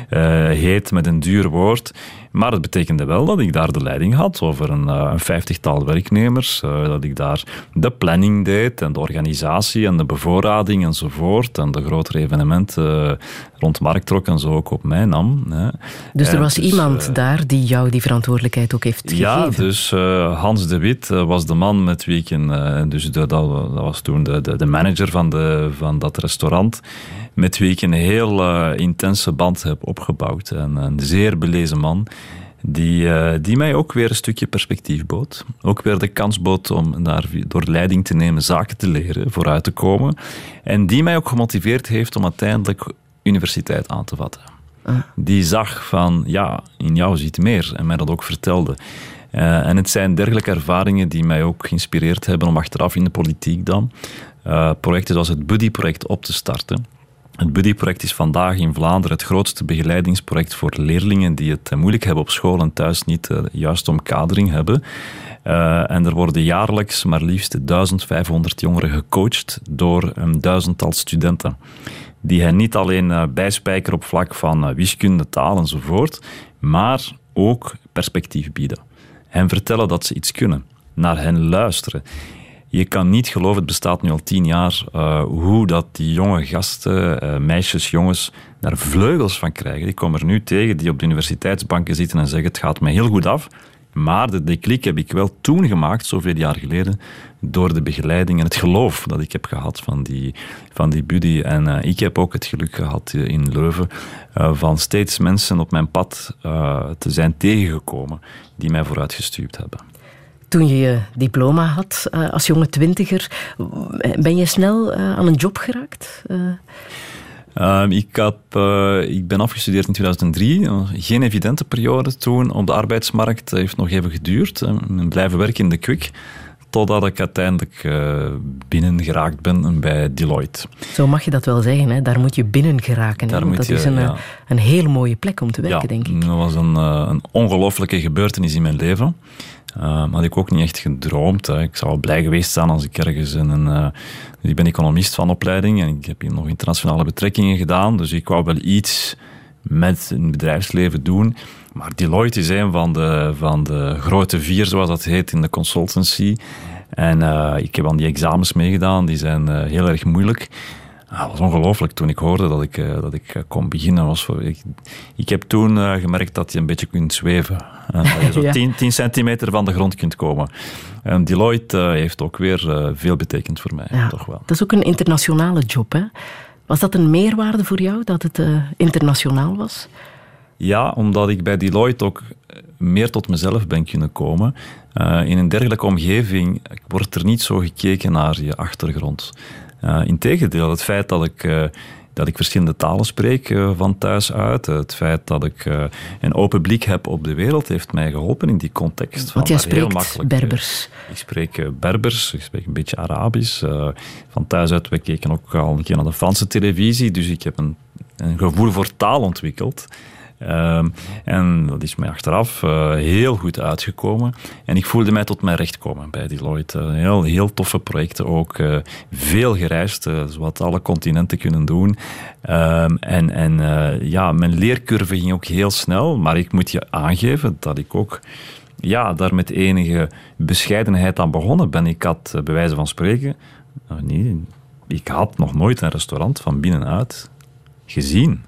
[laughs] heet met een duur woord. Maar het betekende wel dat ik daar de leiding had over een, een vijftigtal werknemers, dat ik daar de planning deed en de organisatie en de bevoorrading enzovoort en de grotere evenementen rond Marktrok en zo ook op mij nam. Hè. Dus er was dus, iemand daar die jou die verantwoordelijkheid ook heeft gegeven? Ja, dus Hans de Wit eh, was de man met wie ik, eh, dus dat, dat, was toen de, de, de, manager van, de, van dat restaurant, met wie ik een heel uh, intense band heb opgebouwd. En een zeer belezen man. Die, uh, die mij ook weer een stukje perspectief bood. Ook weer de kans bood om daar, door leiding te nemen zaken te leren, vooruit te komen. En die mij ook gemotiveerd heeft om uiteindelijk universiteit aan te vatten. Ah. Die zag van, ja, in jou ziet meer. En mij dat ook vertelde. Uh, en het zijn dergelijke ervaringen die mij ook geïnspireerd hebben om achteraf in de politiek dan uh, projecten zoals het Buddy-project op te starten. Het Buddy-project is vandaag in Vlaanderen het grootste begeleidingsproject voor leerlingen die het moeilijk hebben op school en thuis niet de juiste omkadering hebben. Uh, en er worden jaarlijks maar liefst 1500 jongeren gecoacht door een duizendtal studenten. Die hen niet alleen bijspijkeren op vlak van wiskunde, taal enzovoort, maar ook perspectief bieden hen vertellen dat ze iets kunnen, naar hen luisteren. Je kan niet geloven, het bestaat nu al tien jaar, uh, hoe dat die jonge gasten, uh, meisjes, jongens, daar vleugels van krijgen. Die komen er nu tegen die op de universiteitsbanken zitten en zeggen het gaat me heel goed af. Maar de declic heb ik wel toen gemaakt, zoveel jaar geleden, door de begeleiding en het geloof dat ik heb gehad van die, van die buddy. En uh, ik heb ook het geluk gehad in Leuven van steeds mensen op mijn pad te zijn tegengekomen die mij vooruitgestuurd hebben. Toen je je diploma had als jonge twintiger, ben je snel aan een job geraakt? Um, ik, heb, uh, ik ben afgestudeerd in 2003. Geen evidente periode toen op de arbeidsmarkt. Het heeft nog even geduurd. Ik ben blijven werken in de Kwik. Totdat ik uiteindelijk uh, binnengeraakt ben bij Deloitte. Zo mag je dat wel zeggen. Hè? Daar moet je binnen geraken. Daar moet dat je, is een, ja. een hele mooie plek om te werken, ja, denk ik. Dat was een, uh, een ongelooflijke gebeurtenis in mijn leven. Uh, had ik ook niet echt gedroomd. Hè. Ik zou blij geweest zijn als ik ergens in een... Uh, ik ben economist van opleiding en ik heb hier nog internationale betrekkingen gedaan. Dus ik wou wel iets met het bedrijfsleven doen. Maar Deloitte is een van de, van de grote vier, zoals dat heet, in de consultancy. En uh, ik heb aan die examens meegedaan, die zijn heel erg moeilijk. Ah, het was ongelooflijk toen ik hoorde dat ik, uh, dat ik kon beginnen. Was voor, ik, ik heb toen uh, gemerkt dat je een beetje kunt zweven. En dat je [laughs] zo ja. 10, 10 centimeter van de grond kunt komen. En Deloitte heeft ook weer veel betekend voor mij. Ja, toch wel. Dat is ook een internationale job. Hè? Was dat een meerwaarde voor jou, dat het internationaal was? Ja, omdat ik bij Deloitte ook meer tot mezelf ben kunnen komen. in een dergelijke omgeving wordt er niet zo gekeken naar je achtergrond. Uh, Integendeel, het feit dat ik, uh, dat ik verschillende talen spreek uh, van thuis uit. Het feit dat ik uh, een open blik heb op de wereld heeft mij geholpen in die context. Want jij spreekt Berbers. Ik spreek Berbers, ik spreek een beetje Arabisch. van thuis uit, we keken ook al een keer naar de Franse televisie, dus ik heb een, een gevoel voor taal ontwikkeld. Um, en dat is mij achteraf uh, heel goed uitgekomen. En ik voelde mij tot mijn recht komen bij Deloitte. Uh, heel, heel toffe projecten ook. Uh, veel gereisd, wat alle continenten kunnen doen. Um, en en ja, mijn leercurve ging ook heel snel. Maar ik moet je aangeven dat ik ook ja, daar met enige bescheidenheid aan begonnen ben. Ik had, bij wijze van spreken, nee, ik had nog nooit een restaurant van binnenuit gezien.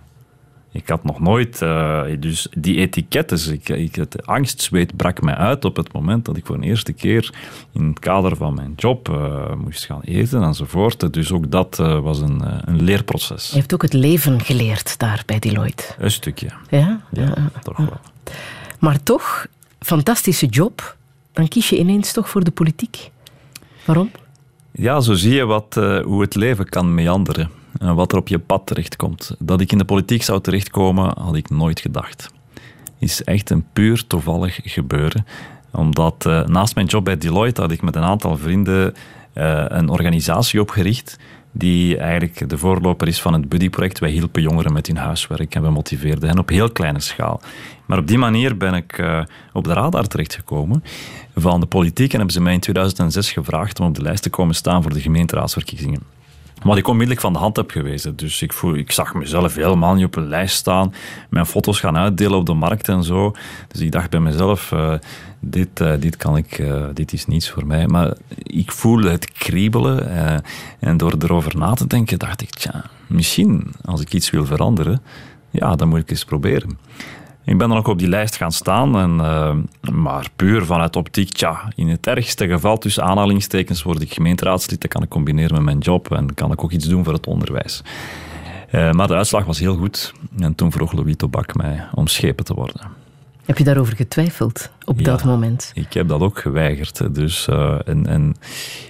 Ik had nog nooit, uh, dus die etiketten, ik, ik, het angstzweet brak mij uit op het moment dat ik voor de eerste keer in het kader van mijn job uh, moest gaan eten enzovoort. Dus ook dat uh, was een, een leerproces. Je hebt ook het leven geleerd daar bij Deloitte. Een stukje. Ja? Ja, ja toch wel. Maar toch, fantastische job, dan kies je ineens toch voor de politiek. Waarom? Ja, zo zie je wat, hoe het leven kan meanderen en wat er op je pad terechtkomt. Dat ik in de politiek zou terechtkomen, had ik nooit gedacht. Is echt een puur toevallig gebeuren. Omdat uh, naast mijn job bij Deloitte had ik met een aantal vrienden uh, een organisatie opgericht die eigenlijk de voorloper is van het Buddy-project. Wij hielpen jongeren met hun huiswerk en we motiveerden hen op heel kleine schaal. Maar op die manier ben ik uh, op de radar terechtgekomen van de politiek en hebben ze mij in 2006 gevraagd om op de lijst te komen staan voor de gemeenteraadsverkiezingen. Wat ik onmiddellijk van de hand heb gewezen. Dus ik, voel, ik zag mezelf helemaal niet op een lijst staan. Mijn foto's gaan uitdelen op de markt en zo. Dus ik dacht bij mezelf, uh, dit, uh, dit kan ik, uh, dit is niets voor mij. Maar ik voelde het kriebelen. en door erover na te denken, dacht ik, tja, misschien als ik iets wil veranderen, ja, dan moet ik eens proberen. Ik ben dan ook op die lijst gaan staan, en, uh, maar puur vanuit optiek, tja, in het ergste geval tussen aanhalingstekens word ik gemeenteraadslid, dat kan ik combineren met mijn job en kan ik ook iets doen voor het onderwijs. Uh, maar de uitslag was heel goed en toen vroeg Louis Tobak mij om schepen te worden. Heb je daarover getwijfeld op ja, dat moment? Ik heb dat ook geweigerd. Dus, uh, en, en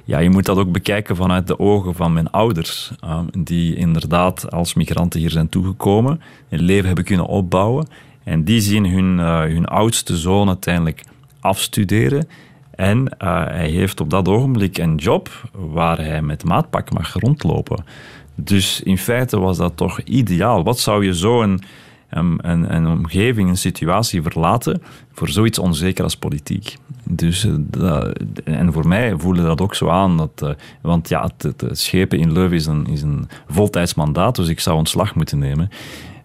ja, je moet dat ook bekijken vanuit de ogen van mijn ouders, die inderdaad als migranten hier zijn toegekomen, een leven hebben kunnen opbouwen en die zien hun, uh, hun oudste zoon uiteindelijk afstuderen. En uh, hij heeft op dat ogenblik een job waar hij met maatpak mag rondlopen. Dus in feite was dat toch ideaal. Wat zou je zo een, een, een omgeving, een situatie verlaten voor zoiets onzeker als politiek? Dus, uh, en voor mij voelde dat ook zo aan. Dat, want ja, het, het, schepen in Leuven is een, is een voltijds mandaat, dus ik zou ontslag moeten nemen.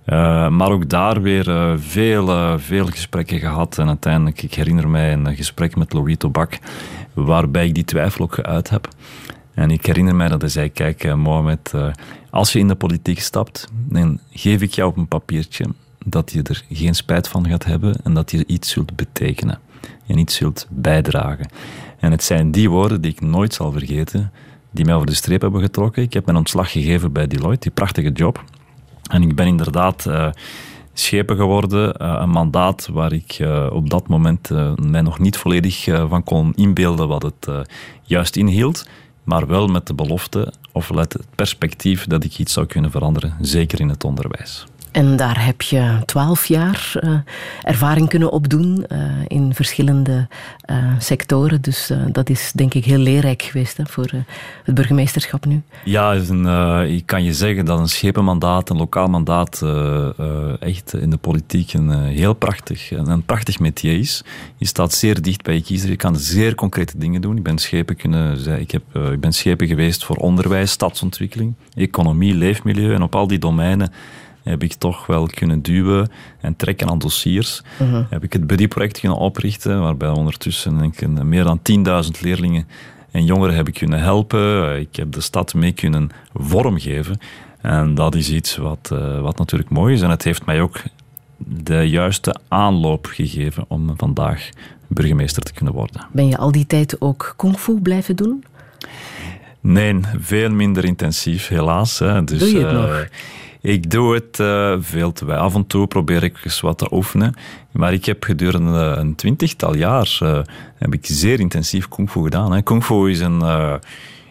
Uh, maar ook daar weer uh, veel, uh, veel gesprekken gehad. En uiteindelijk, ik herinner mij een gesprek met Louis Tobak, waarbij ik die twijfel ook geuit heb. En ik herinner mij dat hij zei, kijk Mohamed, als je in de politiek stapt, dan geef ik jou op een papiertje dat je er geen spijt van gaat hebben en dat je iets zult betekenen en iets zult bijdragen. En het zijn die woorden die ik nooit zal vergeten, die mij over de streep hebben getrokken. Ik heb mijn ontslag gegeven bij Deloitte, die prachtige job. En ik ben inderdaad uh, schepen geworden, uh, een mandaat waar ik uh, op dat moment mij nog niet volledig van kon inbeelden wat het juist inhield, maar wel met de belofte of het perspectief dat ik iets zou kunnen veranderen, zeker in het onderwijs. En daar heb je twaalf jaar uh, ervaring kunnen opdoen uh, in verschillende uh, sectoren. Dus dat is denk ik heel leerrijk geweest voor het burgemeesterschap nu. Ja, een, ik kan je zeggen dat een schepenmandaat, een lokaal mandaat, echt in de politiek een heel prachtig, een prachtig métier is. Je staat zeer dicht bij je kiezer, je kan zeer concrete dingen doen. Ik ben schepen, kunnen, ik heb, ik ben schepen geweest voor onderwijs, stadsontwikkeling, economie, leefmilieu en op al die domeinen heb ik toch wel kunnen duwen en trekken aan dossiers. Uh-huh. Heb ik het Buddy-project kunnen oprichten, waarbij ondertussen denk ik, meer dan 10.000 leerlingen en jongeren heb ik kunnen helpen. Ik heb de stad mee kunnen vormgeven. En dat is iets wat, uh, wat natuurlijk mooi is. En het heeft mij ook de juiste aanloop gegeven om vandaag burgemeester te kunnen worden. Ben je al die tijd ook kung fu blijven doen? Nee, veel minder intensief, helaas. Hè. Dus, Doe je het uh, nog? Ik doe het uh, veel te weinig. Af en toe probeer ik eens wat te oefenen. Maar ik heb gedurende een twintigtal jaar uh, heb ik zeer intensief kung fu gedaan. Hè. Kung fu is een, uh,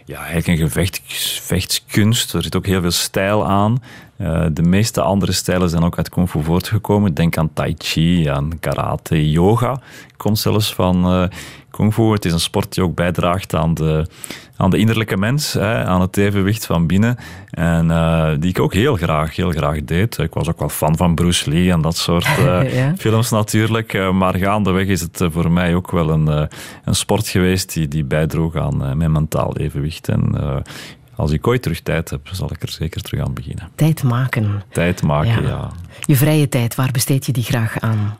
ja, eigenlijk een gevecht, gevechtskunst. Er zit ook heel veel stijl aan. Uh, de meeste andere stijlen zijn ook uit kung fu voortgekomen. Denk aan tai chi, aan karate, yoga. Komt zelfs van uh, kung fu. Het is een sport die ook bijdraagt aan de, aan de innerlijke mens, hè, aan het evenwicht van binnen. En uh, die ik ook heel graag, heel graag deed. Ik was ook wel fan van Bruce Lee en dat soort [laughs] ja. films natuurlijk. maar gaandeweg is het voor mij ook wel een, een sport geweest die, die bijdroeg aan mijn mentaal evenwicht. En als ik ooit terug tijd heb, zal ik er zeker terug aan beginnen. Tijd maken. Tijd maken, ja. Je vrije tijd, waar besteed je die graag aan?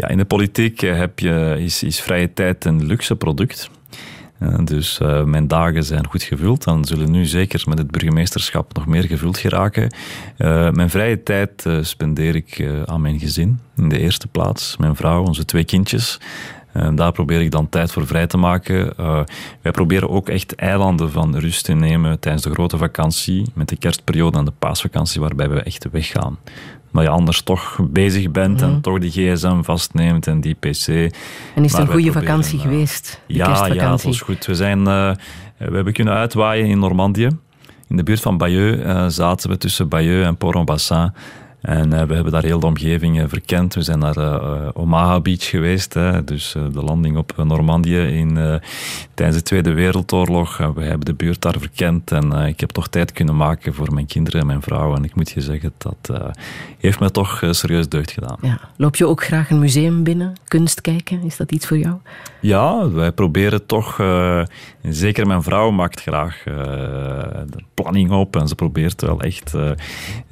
Ja, in de politiek eh, heb je, is, is vrije tijd een luxe product. Uh, dus uh, mijn dagen zijn goed gevuld. Dan zullen nu zeker met het burgemeesterschap nog meer gevuld geraken. Uh, mijn vrije tijd spendeer ik aan mijn gezin. In de eerste plaats. Mijn vrouw, onze twee kindjes. Uh, daar probeer ik dan tijd voor vrij te maken. Uh, wij proberen ook echt eilanden van rust te nemen tijdens de grote vakantie, met de kerstperiode en de paasvakantie, waarbij we echt weggaan. Maar je anders toch bezig bent en mhm. toch die gsm vastneemt en die pc. En is het een goede vakantie uh, geweest? Ja, ja, dat was goed. We, zijn, we hebben kunnen uitwaaien in Normandië. In de buurt van Bayeux zaten we tussen Bayeux en Port-en-Bassin. En uh, we hebben daar heel de omgeving uh, verkend. We zijn naar uh, Omaha Beach geweest, hè, dus de landing op Normandië in, tijdens de Tweede Wereldoorlog. we hebben de buurt daar verkend en ik heb toch tijd kunnen maken voor mijn kinderen en mijn vrouw. En ik moet je zeggen, dat heeft me toch serieus deugd gedaan. Ja. Loop je ook graag een museum binnen? Kunst kijken? Is dat iets voor jou? Ja, wij proberen toch, zeker mijn vrouw maakt graag de planning op en ze probeert wel echt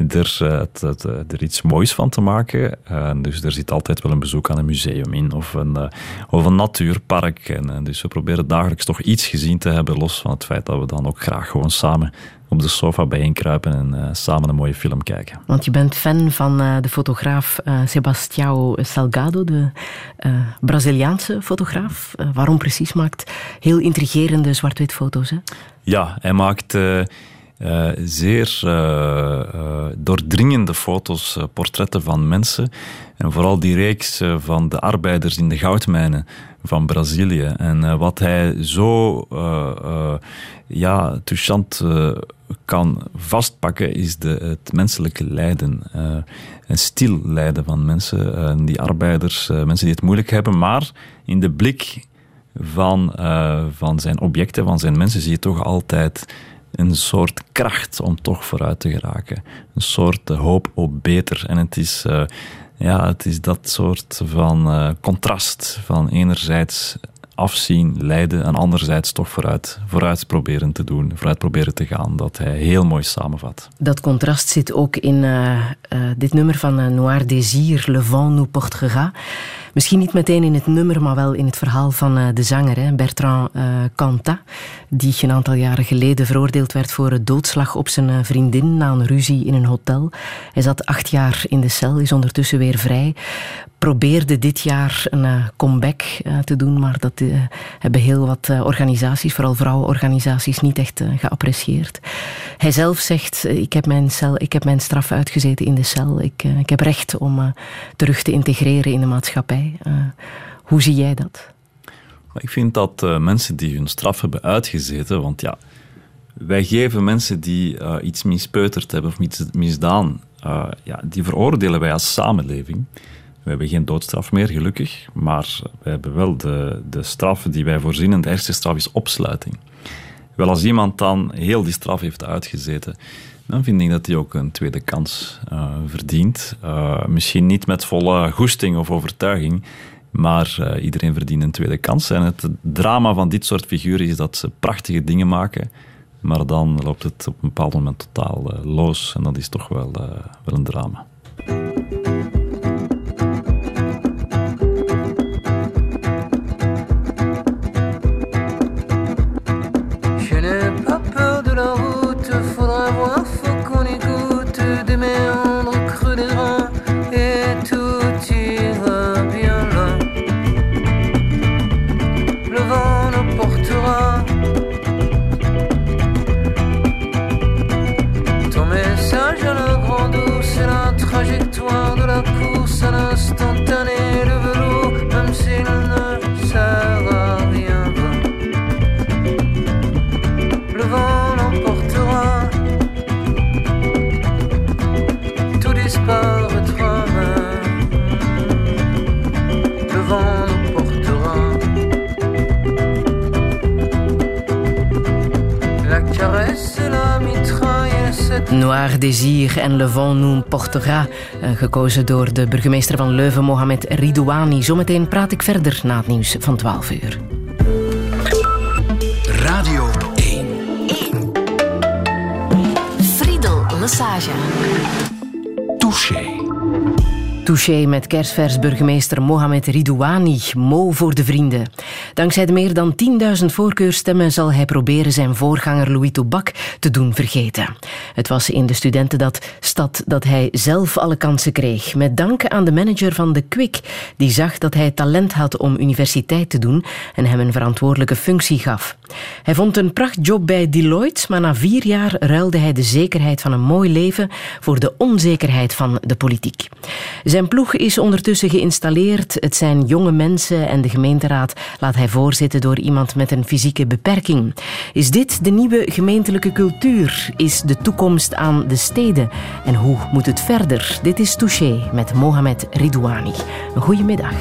er eh, er iets moois van te maken. Dus er zit altijd wel een bezoek aan een museum in of een, of een natuurpark. En, dus we proberen dagelijks toch iets gezien te hebben, los van het feit dat we dan ook graag gewoon samen op de sofa bijeenkruipen en uh, samen een mooie film kijken. Want je bent fan van uh, de fotograaf uh, Sebastião Salgado, de Braziliaanse fotograaf. waarom precies maakt heel intrigerende zwart-wit foto's? Hè? Ja, hij maakt uh, zeer uh, uh, doordringende foto's, portretten van mensen. En vooral die reeks van de arbeiders in de goudmijnen van Brazilië. En wat hij zo ja, touchant kan vastpakken, is de, het menselijke lijden. een stil lijden van mensen, die arbeiders, mensen die het moeilijk hebben, maar in de blik van, van zijn objecten, van zijn mensen, zie je toch altijd een soort kracht om toch vooruit te geraken. Een soort eh, hoop op beter. En het is, ja, het is dat soort van contrast van enerzijds afzien, lijden en anderzijds toch vooruit, vooruit proberen te doen, vooruit proberen te gaan, dat hij heel mooi samenvat. Dat contrast zit ook in uh, uh, dit nummer van Noir Désir, Le Vent nous portera. Misschien niet meteen in het nummer, maar wel in het verhaal van uh, de zanger, hè, Bertrand uh, Cantat, die een aantal jaren geleden veroordeeld werd voor het doodslag op zijn uh, vriendin na een ruzie in een hotel. Hij zat acht jaar in de cel, is ondertussen weer vrij. Probeerde dit jaar een comeback te doen, maar dat hebben heel wat organisaties, vooral vrouwenorganisaties, niet echt geapprecieerd. Hij zelf zegt, ik heb mijn, cel, ik heb mijn straf uitgezeten in de cel. Ik, ik heb recht om terug te integreren in de maatschappij. Uh, hoe zie jij dat? Ik vind dat uh, mensen die hun straf hebben uitgezeten, want ja, wij geven mensen die uh, iets mispeuterd hebben of iets misdaan, ja, die veroordelen wij als samenleving. We hebben geen doodstraf meer, gelukkig, maar we hebben wel de, de straf die wij voorzien en de eerste straf is opsluiting. Wel, als iemand dan heel die straf heeft uitgezeten, dan vind ik dat hij ook een tweede kans uh, verdient. Uh, misschien niet met volle goesting of overtuiging, maar uh, iedereen verdient een tweede kans. En het drama van dit soort figuren is dat ze prachtige dingen maken, maar dan loopt het op een bepaald moment totaal los. En dat is toch wel, wel een drama. Noir Désir en Le Vent nous portera, eh, gekozen door de burgemeester van Leuven, Mohamed Ridouani. Zometeen praat ik verder na het nieuws van 12 uur. Radio 1. Friedel Lassage. Touché. Touché met kerstvers burgemeester Mohamed Ridouani, Mo voor de vrienden. Dankzij de meer dan 10.000 voorkeurstemmen zal hij proberen zijn voorganger Louis Toubak te doen vergeten. Het was in de studentenstad dat hij zelf alle kansen kreeg. Met dank aan de manager van de Kwik, die zag dat hij talent had om universiteit te doen en hem een verantwoordelijke functie gaf. Hij vond een prachtjob bij Deloitte, maar na vier jaar ruilde hij de zekerheid van een mooi leven voor de onzekerheid van de politiek. Zijn ploeg is ondertussen geïnstalleerd. Het zijn jonge mensen en de gemeenteraad laat hij voorzitten door iemand met een fysieke beperking. Is dit de nieuwe gemeentelijke cultuur? Is de toekomst aan de steden? En hoe moet het verder? Dit is Touché met Mohamed Ridouani. Een goede middag.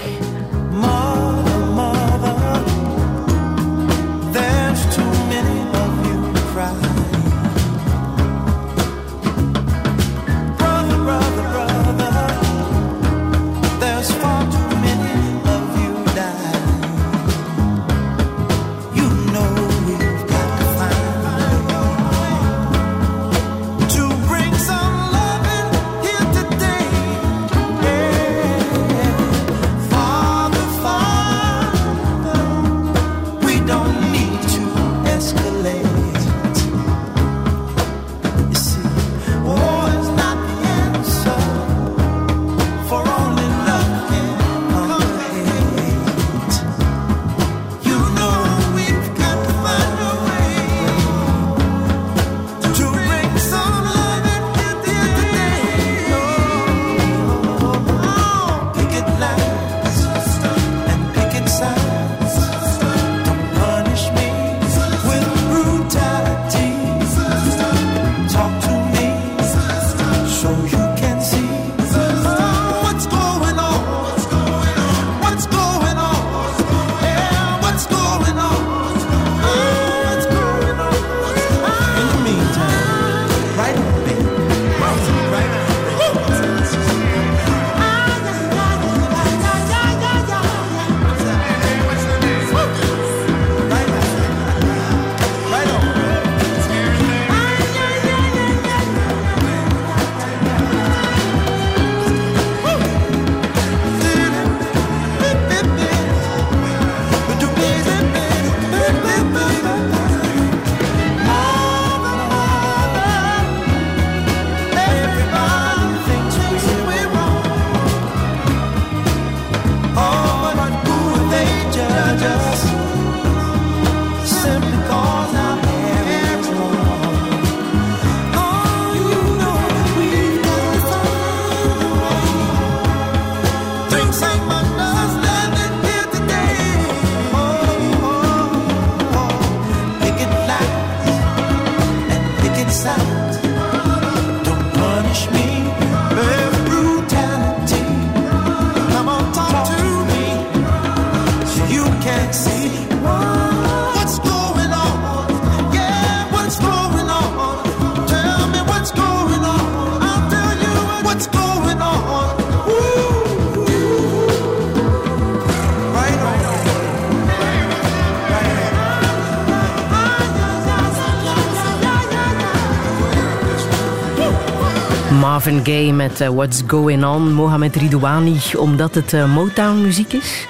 Marvin Gaye met eh, What's Going On, Mohamed Ridouani, omdat het eh, Motown-muziek is.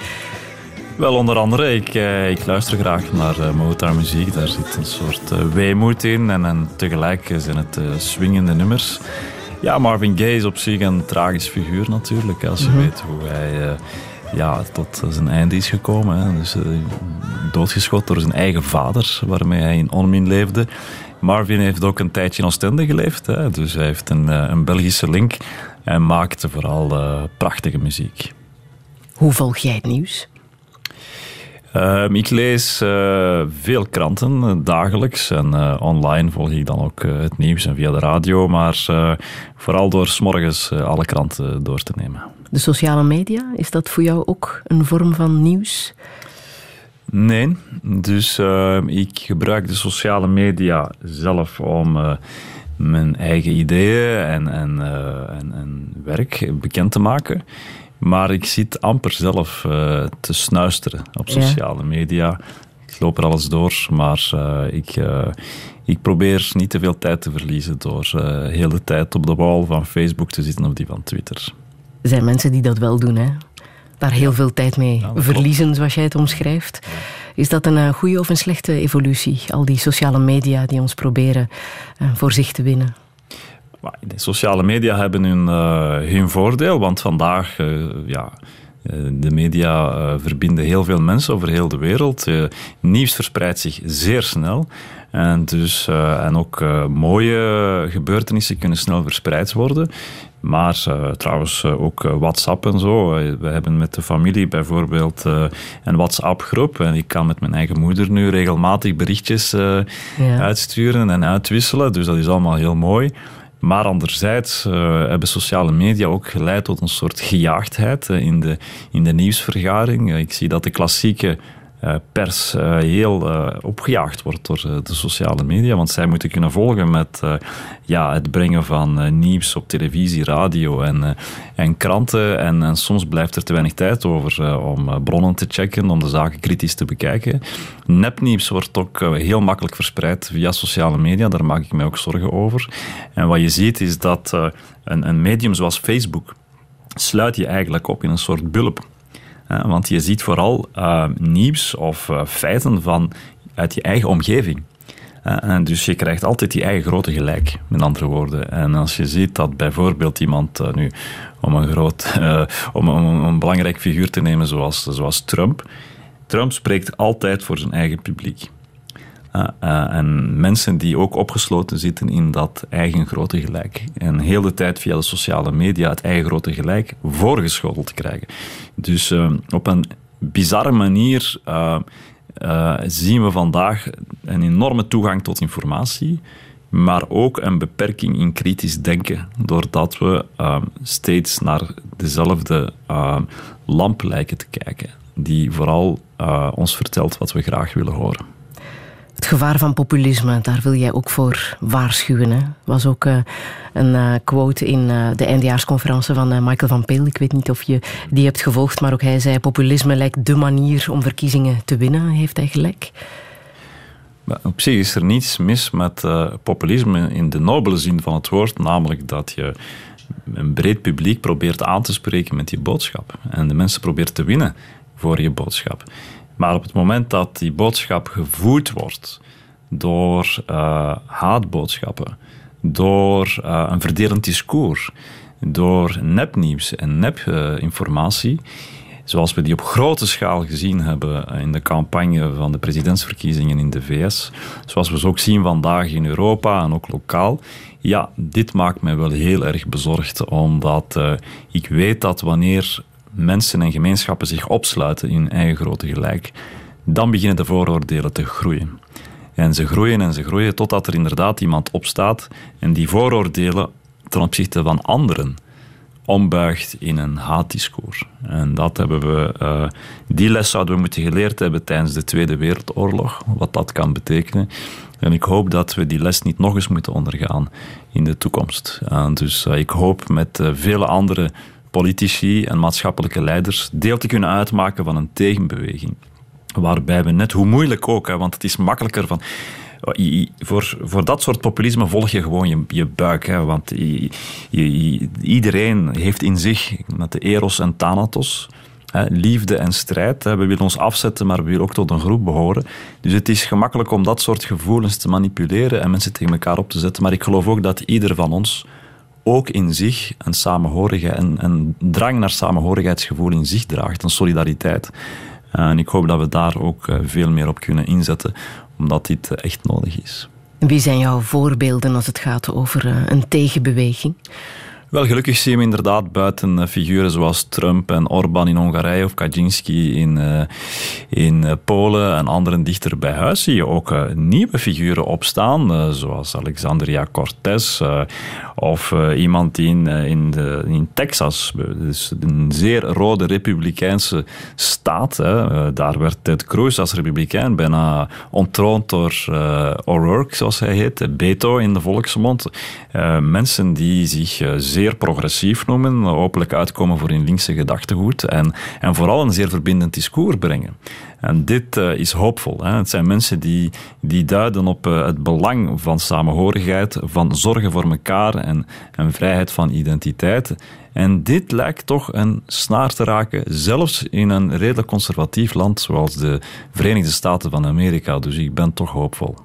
Wel, onder andere, ik, eh, ik luister graag naar eh, Motown muziek. Daar zit een soort weemoed in en, en tegelijk zijn het swingende nummers. Ja, Marvin Gaye is op zich een tragisch figuur natuurlijk, als je weet hoe hij ja, tot zijn einde is gekomen. Hè. Dus doodgeschoten door zijn eigen vader, waarmee hij in onmin leefde. Marvin heeft ook een tijdje in Oostende geleefd, hè. dus hij heeft een, eh, een Belgische link en maakte vooral eh, prachtige muziek. Hoe volg jij het nieuws? Ehm, ik lees eh, veel kranten dagelijks en online volg ik dan ook het nieuws en via de radio, maar vooral door 's morgens eh, alle kranten door te nemen. De sociale media, is dat voor jou ook een vorm van nieuws? Nee, dus ehm, ik gebruik de sociale media zelf om eh, mijn eigen ideeën en, en, eh, en, en werk bekend te maken. Maar ik zit amper zelf eh, te snuisteren op Ja. sociale media. Ik loop er alles door, maar eh, ik, eh, ik probeer niet te veel tijd te verliezen door eh de tijd op de wal van Facebook te zitten of die van Twitter. Er zijn mensen die dat wel doen, hè? Daar heel veel tijd mee verliezen, zoals jij het omschrijft. Is dat een eh, goede of een slechte evolutie? Al die sociale media die ons proberen eh, voor zich te winnen. De sociale media hebben hun, eh, hun voordeel, want vandaag, eh, ja, de media verbinden heel veel mensen over heel de wereld. Nieuws verspreidt zich zeer snel. En, dus, en ook mooie gebeurtenissen kunnen snel verspreid worden. Maar eh, trouwens eh, ook eh, WhatsApp en zo. We hebben met de familie bijvoorbeeld een WhatsApp-groep. En ik kan met mijn eigen moeder nu regelmatig berichtjes Ja. uitsturen en uitwisselen. Dus dat is allemaal heel mooi. Maar anderzijds hebben sociale media ook geleid tot een soort gejaagdheid in, de, in de nieuwsvergaring. Ik zie dat de klassieke pers eh, heel eh, opgejaagd wordt door eh, de sociale media. Want zij moeten kunnen volgen met eh, ja, het brengen van eh, nieuws op televisie, radio en, eh, en kranten. En, en soms blijft er te weinig tijd over eh, om eh, bronnen te checken, om de zaken kritisch te bekijken. Nepnieuws wordt ook eh, heel makkelijk verspreid via sociale media. Daar maak ik mij ook zorgen over. En wat je ziet is dat eh, een, een medium zoals Facebook sluit je eigenlijk op in een soort bulp. Eh, want je ziet vooral eh, nieuws of eh, feiten van, uit je eigen omgeving. En dus je krijgt altijd die eigen grote gelijk, met andere woorden. En als je ziet dat bijvoorbeeld iemand nu, om een, groot, [laughs] om een belangrijk figuur te nemen zoals, zoals Trump, Trump spreekt altijd voor zijn eigen publiek. Uh, uh, en mensen die ook opgesloten zitten in dat eigen grote gelijk. En heel de tijd via de sociale media het eigen grote gelijk voorgeschoteld krijgen. Dus uh, op een bizarre manier zien we vandaag een enorme toegang tot informatie. Maar ook een beperking in kritisch denken. Doordat we steeds naar dezelfde lamp lijken te kijken. Die vooral ons vertelt wat we graag willen horen. Het gevaar van populisme, daar wil jij ook voor waarschuwen. Hè? was ook uh, een uh, quote in uh, de eindejaarsconferentie van Michael van Peel. Ik weet niet of je die hebt gevolgd, maar ook hij zei: populisme lijkt de manier om verkiezingen te winnen. Heeft hij gelijk? Op zich is er niets mis met populisme in de nobele zin van het woord, namelijk dat je een breed publiek probeert aan te spreken met je boodschap en de mensen probeert te winnen voor je boodschap. Maar op het moment dat die boodschap gevoed wordt door uh, haatboodschappen, door uh, een verdelend discours, door nepnieuws en nepinformatie, zoals we die op grote schaal gezien hebben in de campagne van de presidentsverkiezingen in de VS, zoals we ze ook zien vandaag in Europa en ook lokaal. Ja, dit maakt mij wel heel erg bezorgd, omdat uh, ik weet dat wanneer mensen en gemeenschappen zich opsluiten in eigen grote gelijk, dan beginnen de vooroordelen te groeien. En ze groeien en ze groeien totdat er inderdaad iemand opstaat en die vooroordelen ten opzichte van anderen ombuigt in een haatdiscours. En dat hebben we, uh, die les zouden we moeten geleerd hebben tijdens de Tweede Wereldoorlog, wat dat kan betekenen. En ik hoop dat we die les niet nog eens moeten ondergaan in de toekomst. Uh, dus uh, ik hoop met vele andere politici en maatschappelijke leiders deel te kunnen uitmaken van een tegenbeweging. Waarbij we net, hoe moeilijk ook, hè, want het is makkelijker van. Voor, voor dat soort populisme volg je gewoon je, je buik. Hè, want iedereen heeft in zich met de eros en thanatos. Hè, liefde en strijd. Hè, we willen ons afzetten, maar we willen ook tot een groep behoren. Dus het is gemakkelijk om dat soort gevoelens te manipuleren en mensen tegen elkaar op te zetten. Maar ik geloof ook dat ieder van ons ook in zich een samenhorigheid, een, een drang naar samenhorigheidsgevoel in zich draagt, een solidariteit. En ik hoop dat we daar ook veel meer op kunnen inzetten, omdat dit echt nodig is. Wie zijn jouw voorbeelden als het gaat over een tegenbeweging? Wel, gelukkig zie je hem inderdaad buiten eh, figuren zoals Trump en Orbán in Hongarije of Kaczynski in, uh, in uh, Polen en anderen dichter bij huis. Zie je ook nieuwe figuren opstaan, zoals Alexandria Cortez of iemand die in, in Texas, dus een zeer rode republikeinse staat, hè, daar werd Ted Cruz als republikein bijna ontroond door O'Rourke, zoals hij heet, Beto in de volksmond. mensen die zich zeer progressief noemen, hopelijk uitkomen voor hun linkse gedachtegoed en, en vooral een zeer verbindend discours brengen. En dit uh, is hoopvol. Hè. Het zijn mensen die, die duiden op uh, het belang van samenhorigheid, van zorgen voor elkaar en, en vrijheid van identiteit. En dit lijkt toch een snaar te raken, zelfs in een redelijk conservatief land zoals de Verenigde Staten van Amerika. Dus ik ben toch hoopvol.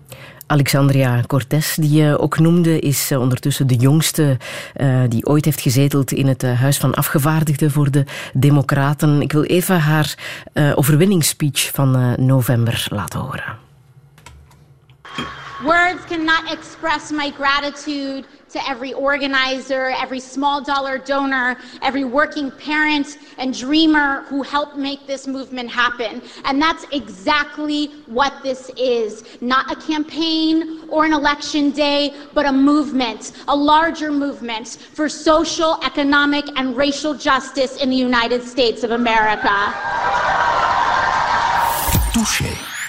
Alexandria Cortés, die je ook noemde, is eh, ondertussen de jongste uh, die ooit heeft gezeteld in het uh, Huis van Afgevaardigden voor de Democraten. Ik wil even haar uh, overwinningsspeech van november laten horen. Words cannot express my gratitude to every organizer, every small dollar donor, every working parent and dreamer who helped make this movement happen. And that's exactly what this is not a campaign or an election day, but a movement, a larger movement for social, economic, and racial justice in the United States of America. Touché.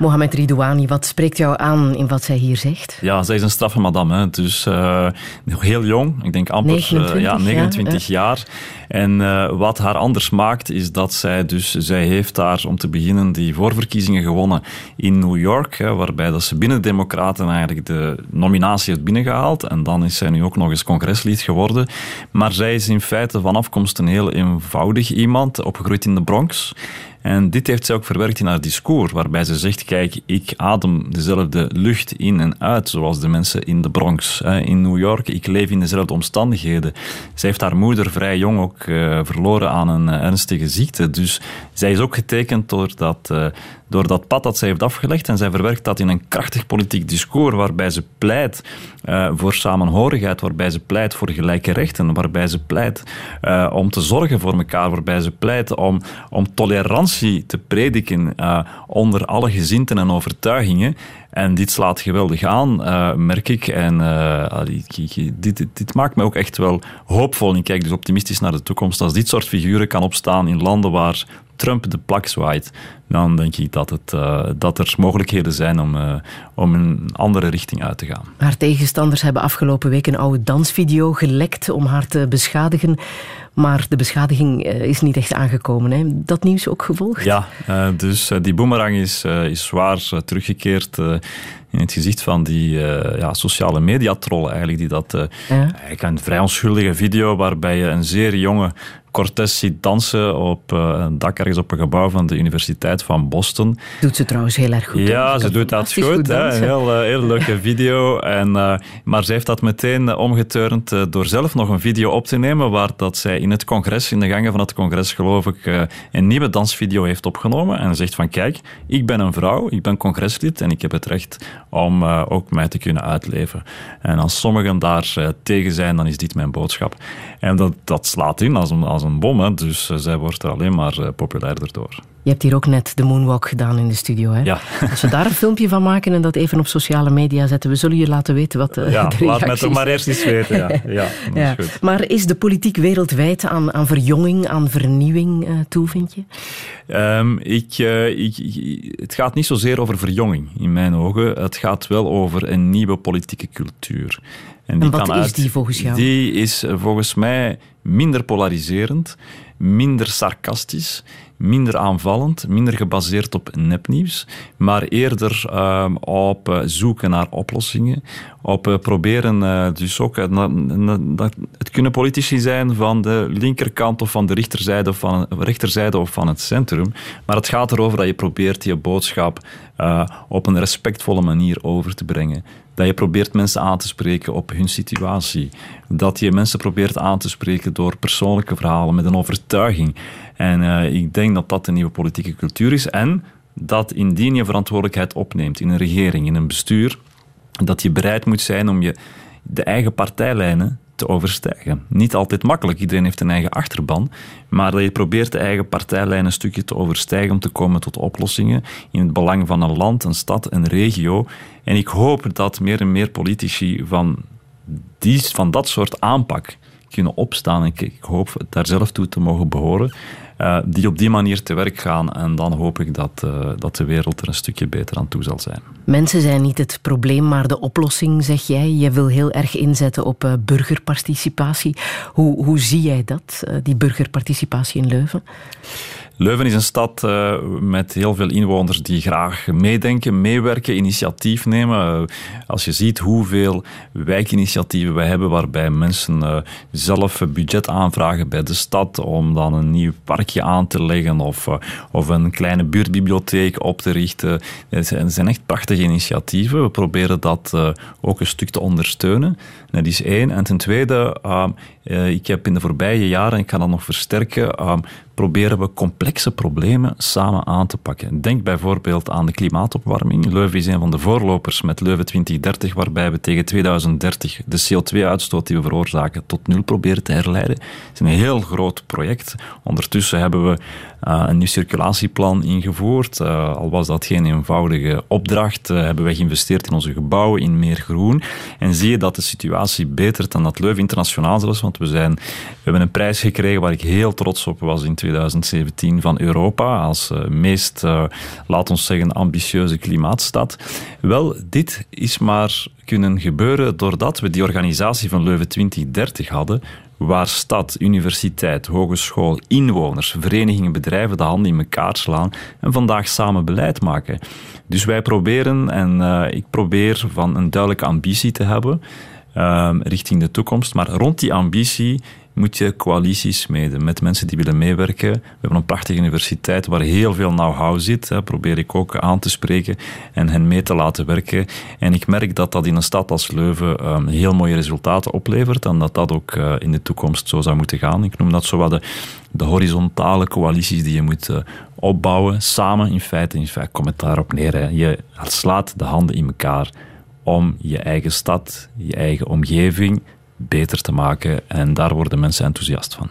Mohamed Ridouani, wat spreekt jou aan in wat zij hier zegt? Ja, zij is een straffe madame. Hè. Dus uh, nog heel jong. Ik denk amper 29, uh, ja, 29 ja, jaar. En uh, wat haar anders maakt, is dat zij dus... Zij heeft daar, om te beginnen, die voorverkiezingen gewonnen in New York. Hè, waarbij dat ze binnen de Democraten eigenlijk de nominatie heeft binnengehaald. En dan is zij nu ook nog eens congreslid geworden. Maar zij is in feite van afkomst een heel eenvoudig iemand, opgegroeid in de Bronx. En dit heeft zij ook verwerkt in haar discours, waarbij ze zegt, kijk, ik adem dezelfde lucht in en uit, zoals de mensen in de Bronx, in New York. Ik leef in dezelfde omstandigheden. Zij heeft haar moeder vrij jong ook uh, verloren aan een ernstige ziekte. Dus zij is ook getekend door dat, uh, door dat pad dat zij heeft afgelegd. En zij verwerkt dat in een krachtig politiek discours, waarbij ze pleit uh, voor samenhorigheid, waarbij ze pleit voor gelijke rechten, waarbij ze pleit uh, om te zorgen voor elkaar, waarbij ze pleit om, om tolerantie te prediken onder alle gezinten en overtuigingen. En dit slaat geweldig aan, merk ik. En dit, dit, dit, maakt me ook echt wel hoopvol. Ik kijk dus optimistisch naar de toekomst. Als dit soort figuren kan opstaan in landen waar Trump de plak zwaait, dan denk ik dat, het, uh, dat er mogelijkheden zijn om, uh, om een andere richting uit te gaan. Haar tegenstanders hebben afgelopen week een oude dansvideo gelekt om haar te beschadigen. Maar de beschadiging is niet echt aangekomen. Hè? Dat nieuws ook gevolgd? Ja, dus die boemerang is, is zwaar teruggekeerd in het gezicht van die uh, ja, sociale mediatrollen eigenlijk, die dat uh, ja. eigenlijk een vrij onschuldige video waarbij je een zeer jonge Cortés ziet dansen op uh, een dak ergens op een gebouw van de Universiteit van Boston. Doet ze trouwens heel erg goed. Ja, ze doet dat goed. goed hè? Een heel, uh, heel leuke video. En, uh, maar ze heeft dat meteen omgeturnd door zelf nog een video op te nemen waar dat zij in het congres, in de gangen van het congres geloof ik, een nieuwe dansvideo heeft opgenomen. En zegt van kijk, ik ben een vrouw, ik ben congreslid en ik heb het recht om ook mij te kunnen uitleven. En als sommigen daar tegen zijn, dan is dit mijn boodschap. En dat, dat slaat in als een, als een bom, hè. dus zij wordt er alleen maar populairder door. Je hebt hier ook net de moonwalk gedaan in de studio. Hè? Ja. Als we daar een filmpje van maken en dat even op sociale media zetten, we zullen je laten weten wat ja, de laat mij toch maar eerst eens weten. Ja, [laughs] ja, ja. Is goed. Maar is de politiek wereldwijd aan, aan verjonging, aan vernieuwing toe, vind je? Um, ik, ik, ik, het gaat niet zozeer over verjonging, in mijn ogen. Het gaat wel over een nieuwe politieke cultuur. En, die en wat kan is uit, die volgens jou? Die is volgens mij minder polariserend, minder sarcastisch, minder aanvallend, minder gebaseerd op nepnieuws, maar eerder uh, op uh, zoeken naar oplossingen, op uh, proberen uh, dus ook, het kunnen politici zijn van de linkerkant of van de rechterzijde of van, rechterzijde of van het centrum, maar het gaat erover dat je probeert je boodschap op een respectvolle manier over te brengen. Dat je probeert mensen aan te spreken op hun situatie. Dat je mensen probeert aan te spreken door persoonlijke verhalen met een overtuiging. En uh, ik denk dat dat een nieuwe politieke cultuur is. En dat indien je verantwoordelijkheid opneemt in een regering, in een bestuur, dat je bereid moet zijn om je de eigen partijlijnen te overstijgen. Niet altijd makkelijk, iedereen heeft een eigen achterban, maar je probeert de eigen partijlijn een stukje te overstijgen om te komen tot oplossingen in het belang van een land, een stad, een regio. En ik hoop dat meer en meer politici van, die, van dat soort aanpak kunnen opstaan. Ik, ik hoop daar zelf toe te mogen behoren. Uh, die op die manier te werk gaan. En dan hoop ik dat, uh, dat de wereld er een stukje beter aan toe zal zijn. Mensen zijn niet het probleem, maar de oplossing, zeg jij. Je wil heel erg inzetten op uh, burgerparticipatie. Hoe, hoe zie jij dat, die burgerparticipatie in Leuven? Leuven is een stad uh, met heel veel inwoners die graag meedenken, meewerken, initiatief nemen. Uh, als je ziet hoeveel wijkinitiatieven we hebben waarbij mensen uh, zelf budget aanvragen bij de stad om dan een nieuw parkje aan te leggen of, of een kleine buurtbibliotheek op te richten. Het zijn echt prachtige initiatieven. We proberen dat ook een stuk te ondersteunen. Dat is één. En ten tweede, ik heb in de voorbije jaren, ik ga dat nog versterken, proberen we complexe problemen samen aan te pakken. Denk bijvoorbeeld aan de klimaatopwarming. Leuven is een van de voorlopers met Leuven 2030, waarbij we tegen 2030 de CO2-uitstoot die we veroorzaken tot nul proberen te herleiden. Het is een heel groot project. Ondertussen hebben we uh, een nieuw circulatieplan ingevoerd. Uh, al was dat geen eenvoudige opdracht, hebben we geïnvesteerd in onze gebouwen, in meer groen. En zie je dat de situatie beter dan dat Leuven internationaal zelfs, want we, zijn, we hebben een prijs gekregen waar ik heel trots op was in 2017 van Europa als meest, laat ons zeggen, ambitieuze klimaatstad. Wel, dit is maar kunnen gebeuren doordat we die organisatie van Leuven 2030 hadden, waar stad, universiteit, hogeschool, inwoners, verenigingen, bedrijven de handen in elkaar slaan en vandaag samen beleid maken. Dus wij proberen, en uh, ik probeer van een duidelijke ambitie te hebben uh, richting de toekomst, maar rond die ambitie moet je coalities meden met mensen die willen meewerken. We hebben een prachtige universiteit waar heel veel know-how zit. Hè, probeer ik ook aan te spreken en hen mee te laten werken. En ik merk dat dat in een stad als Leuven um, heel mooie resultaten oplevert en dat dat ook uh, in de toekomst zo zou moeten gaan. Ik noem dat zo wat de, horizontale coalities die je moet uh, opbouwen, samen in feite. In feite komt het daarop neer. Je slaat de handen in elkaar om je eigen stad, je eigen omgeving beter te maken. En daar worden mensen enthousiast van.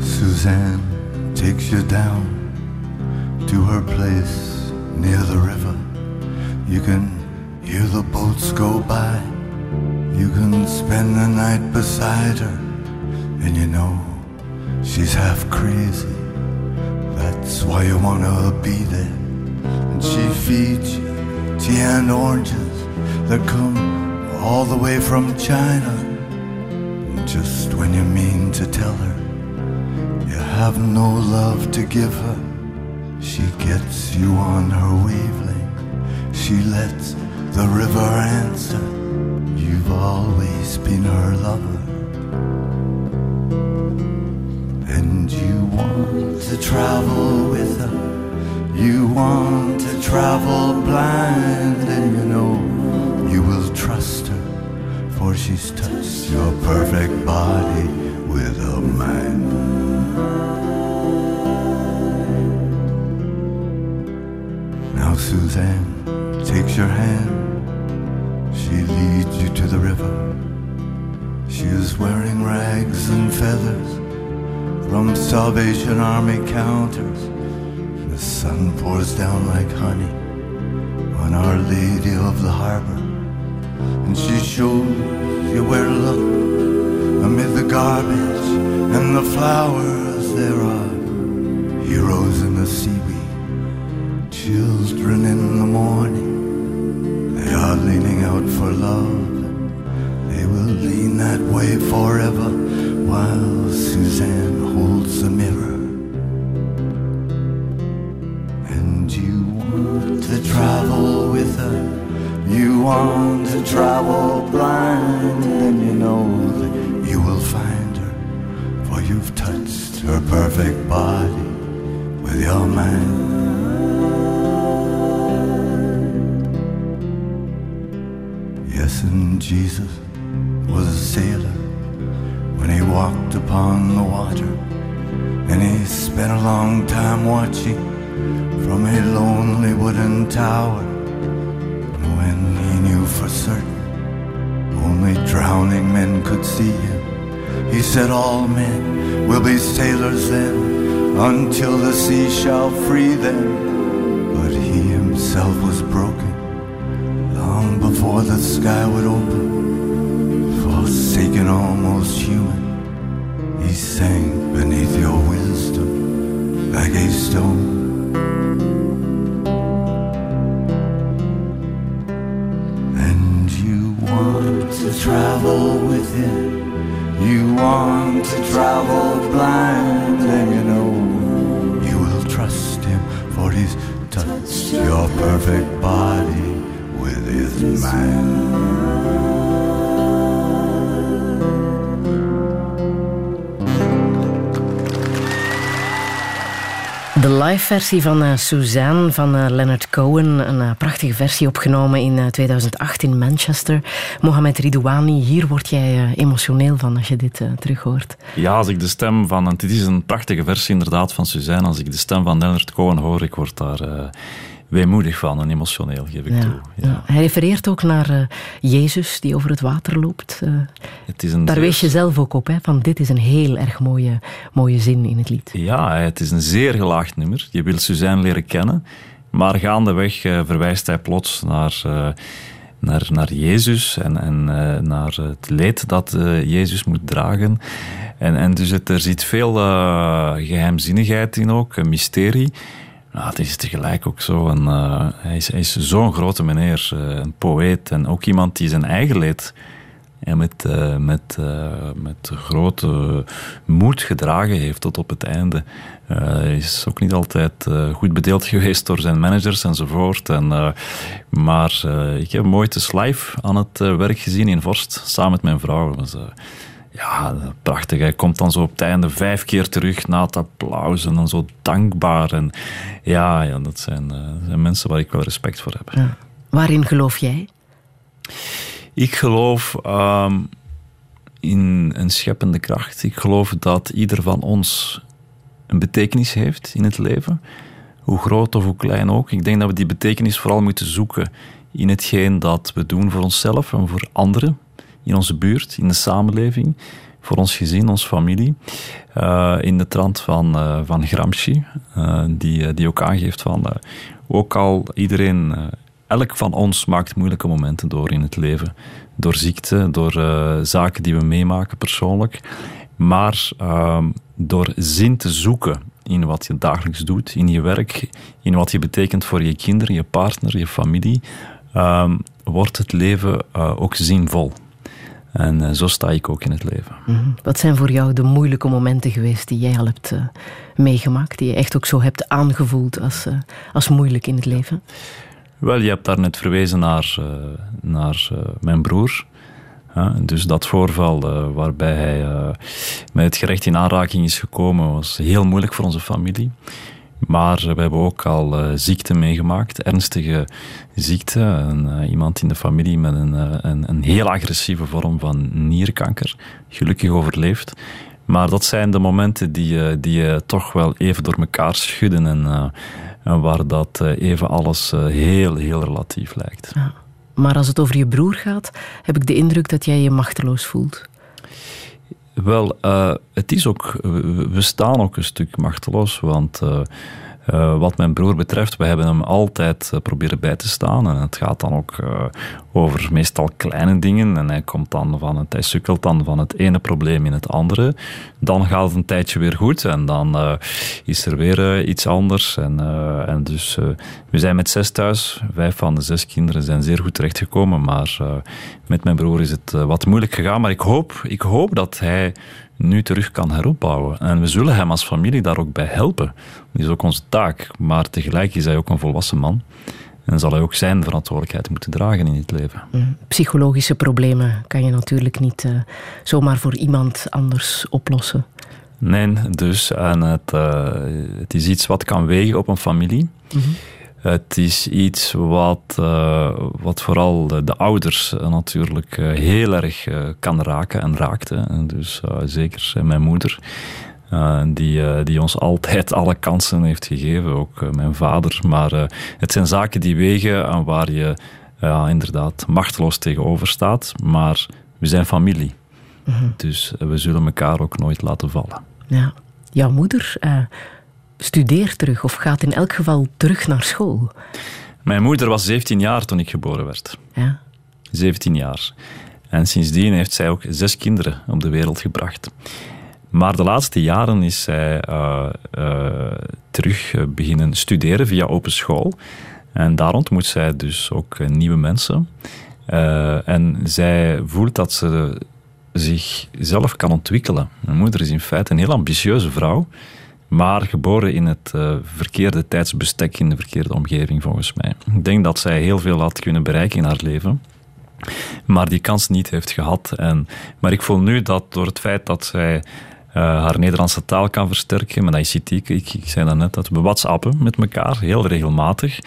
Suzanne takes you down to her place near the river. You can hear the boats go by. You can spend the night beside her, and you know she's half crazy. That's why you wanna be there. And she feeds you tea and oranges that come all the way from China. And just when you mean to tell her you have no love to give her, she gets you on her wavelength. She lets the river answer. You've always been her lover. And you want to travel with her. You want to travel blind, and you know you will trust her, for she's touched your perfect body with her mind. Now Suzanne takes your hand. She leads you to the river. She is wearing rags and feathers from Salvation Army counters. The sun pours down like honey on Our Lady of the Harbor, and she shows you where to look amid the garbage and the flowers. There are heroes in the seaweed, children in the morning. They are leaning out for love. They will lean that way forever while Suzanne holds the mirror. And you want to travel with her. You want to travel blind, and you know that you will find her, for you've touched her perfect body with your mind. Yes, and Jesus was a sailor when he walked upon the water. And he spent a long time watching from a lonely wooden tower. When he knew for certain only drowning men could see him, he said, All men will be sailors then until the sea shall free them. But he himself was broken long before the sky would open, forsaken, almost human. Sank beneath your wisdom like a stone. And you want to travel with him. You want to travel blind, and you know you will trust him, for he's touched your perfect body with his mind. De live versie van eh, Suzanne van eh, Leonard Cohen. Een eh, prachtige versie opgenomen in eh, 2008 in Manchester. Mohamed Ridouani, hier word jij emotioneel van als je dit eh, terughoort. Ja, als ik de stem van... En dit is een prachtige versie inderdaad van Suzanne. Als ik de stem van Leonard Cohen hoor, ik word daar weemoedig van en emotioneel, geef ik Ja, toe. ja. Hij refereert ook naar eh, Jezus die over het water loopt. Eh, Het is een daar zeer- wees je zelf ook op, hè, van dit is een heel erg mooie, mooie zin in het lied. Ja, het is een zeer gelaagd nummer. Je wil Suzanne leren kennen, maar gaandeweg eh, verwijst hij plots naar, naar, naar Jezus en, en naar het leed dat Jezus moet dragen. En, en dus het, er zit veel eh, geheimzinnigheid in ook, een mysterie. Nou, het is tegelijk ook zo eh, hij is, is zo'n grote meneer, eh, een poëet en ook iemand die zijn eigen leed en met, eh, met, eh, met grote moed gedragen heeft tot op het einde. Hij is ook niet altijd goed bedeeld [laughs] geweest door zijn managers enzovoort. En, maar ik heb mooi te live aan het werk gezien in Vorst, samen met mijn vrouw. Ja, prachtig. Hij komt dan zo op het einde vijf keer terug na het applaus en dan zo dankbaar. En ja, ja dat zijn, eh, zijn mensen waar ik wel respect voor heb. Ja. Waarin geloof jij? Ik geloof ehm, in een scheppende kracht. Ik geloof dat ieder van ons een betekenis heeft in het leven. Hoe groot of hoe klein ook. Ik denk dat we die betekenis vooral moeten zoeken in hetgeen dat we doen voor onszelf en voor anderen. In onze buurt, in de samenleving. Voor ons gezin, onze familie. Eh, in de trant van, eh, van Gramsci. eh, die, die ook aangeeft van... ook al iedereen... elk van ons maakt moeilijke momenten door in het leven. Door ziekte, door zaken die we meemaken persoonlijk. Maar ehm, door zin te zoeken in wat je dagelijks doet, in je werk, in wat je betekent voor je kinderen, je partner, je familie, ehm, wordt het leven ook zinvol. En eh, zo sta ik ook in het leven. Mhm. Wat zijn voor jou de moeilijke momenten geweest die jij al hebt eh, meegemaakt, die je echt ook zo hebt aangevoeld als, eh, als moeilijk in het leven? Wel, je hebt daarnet verwezen naar, naar mijn broer. Dus dat voorval waarbij hij met het gerecht in aanraking is gekomen, was heel moeilijk voor onze familie. Maar we hebben ook al eh, ziekte meegemaakt, ernstige ziekte. En, eh, iemand in de familie met een, eh, een, een heel agressieve vorm van nierkanker, gelukkig overleefd. Maar dat zijn de momenten die, die je toch wel even door elkaar schudden en, waar dat even alles heel, heel relatief lijkt. Maar als het over je broer gaat, heb ik de indruk dat jij je machteloos voelt. Wel, eh, het is ook, we staan ook een stuk machteloos, want eh, eh, wat mijn broer betreft, we hebben hem altijd eh, proberen bij te staan. En het gaat dan ook eh, over meestal kleine dingen. En hij komt dan van het, hij sukkelt dan van het ene probleem in het andere. Dan gaat het een tijdje weer goed en dan is er weer iets anders. En, en dus we zijn met zes thuis. Vijf van de zes kinderen zijn zeer goed terechtgekomen. Maar met mijn broer is het wat moeilijk gegaan. Maar ik hoop, ik hoop dat hij nu terug kan heropbouwen. En we zullen hem als familie daar ook bij helpen. Dat is ook onze taak. Maar tegelijk is hij ook een volwassen man. En zal hij ook zijn verantwoordelijkheid moeten dragen in het leven. Psychologische problemen kan je natuurlijk niet eh, zomaar voor iemand anders oplossen. Nee, dus en het, eh, het is iets wat kan wegen op een familie. Het is iets wat, eh, wat vooral de, de ouders eh, natuurlijk eh, heel erg kan raken en raakte. Dus zeker mijn moeder. die, die ons altijd [laughs] alle kansen heeft gegeven, ook mijn vader. Maar het zijn zaken die wegen aan waar je inderdaad machteloos tegenover staat. Maar we zijn familie. Mhm. Dus we zullen elkaar ook nooit laten vallen. Ja. Jouw moeder studeert terug of gaat in elk geval terug naar school. Mijn moeder was 17 jaar toen ik geboren werd. Ja. 17 jaar. En sindsdien heeft zij ook zes kinderen op de wereld gebracht. Maar de laatste jaren is zij eh, eh, terug beginnen studeren via open school. En daar ontmoet zij dus ook eh, nieuwe mensen. En zij voelt dat ze zichzelf kan ontwikkelen. Mijn moeder is in feite een heel ambitieuze vrouw. Maar geboren in het eh, verkeerde tijdsbestek, in de verkeerde omgeving volgens mij. Ik denk dat zij heel veel had kunnen bereiken in haar leven maar die kans niet heeft gehad. En, maar ik voel nu dat door het feit dat zij eh, haar Nederlandse taal kan versterken, met ICT, ik, ik zei dat net, dat we whatsappen met elkaar, heel regelmatig,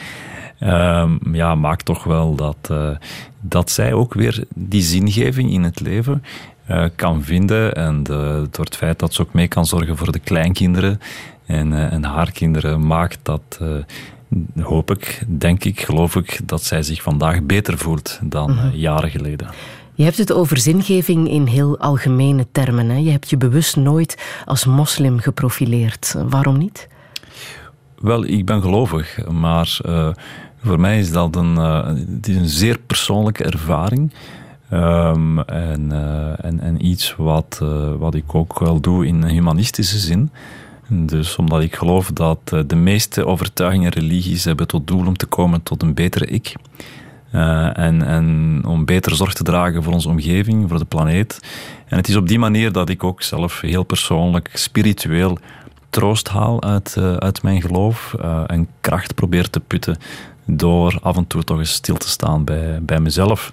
ehm, ja, maakt toch wel dat, eh, dat zij ook weer die zingeving in het leven eh, kan vinden. En de- door het feit dat ze ook mee kan zorgen voor de kleinkinderen en, eh, en haar kinderen, maakt dat, eh, hoop ik, denk ik, geloof ik, dat zij zich vandaag beter voelt dan eh, jaren geleden. Je hebt het over zingeving in heel algemene termen. Hè? Je hebt je bewust nooit als moslim geprofileerd. Waarom niet? Wel, ik ben gelovig, maar eh, voor mij is dat een, eh, het is een zeer persoonlijke ervaring. Ehm, en, eh, en, en iets wat, eh, wat ik ook wel doe in humanistische zin. Dus omdat ik geloof dat eh, de meeste overtuigingen en religies hebben tot doel om te komen tot een betere ik. En, en om beter zorg te dragen voor onze omgeving, voor de planeet. En het is op die manier dat ik ook zelf heel persoonlijk, spiritueel troost haal uit, uit mijn geloof en kracht probeer te putten door af en toe toch eens stil te staan bij, bij mezelf.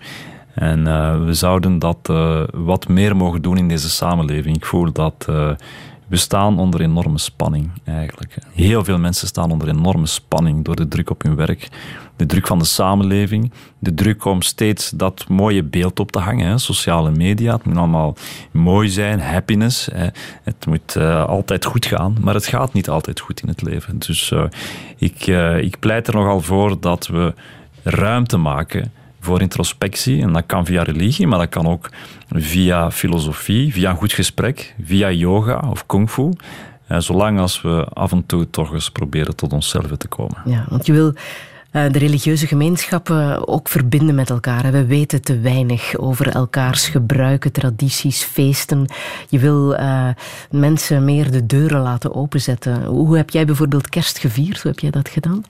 En eh, we zouden dat eh, wat meer mogen doen in deze samenleving. Ik voel dat eh, we staan onder enorme spanning eigenlijk. Heel veel mensen staan onder enorme spanning door de druk op hun werk, de druk van de samenleving, de druk om steeds dat mooie beeld op te hangen. Hè. Sociale media, het moet allemaal mooi zijn, happiness. Hè. Het moet altijd goed gaan, maar het gaat niet altijd goed in het leven. Dus ik, ik pleit er nogal voor dat we ruimte maken voor introspectie. En dat kan via religie, maar dat kan ook via filosofie, via een goed gesprek, via yoga of kung fu. Eh, zolang als we af en toe toch eens proberen tot onszelf te komen. Ja, want je wil eh, de religieuze gemeenschappen ook verbinden met elkaar. We weten te weinig over elkaars gebruiken, tradities, feesten. Je wil eh, mensen meer de deuren laten openzetten. Hoe heb jij bijvoorbeeld kerst gevierd? Hoe heb jij dat gedaan?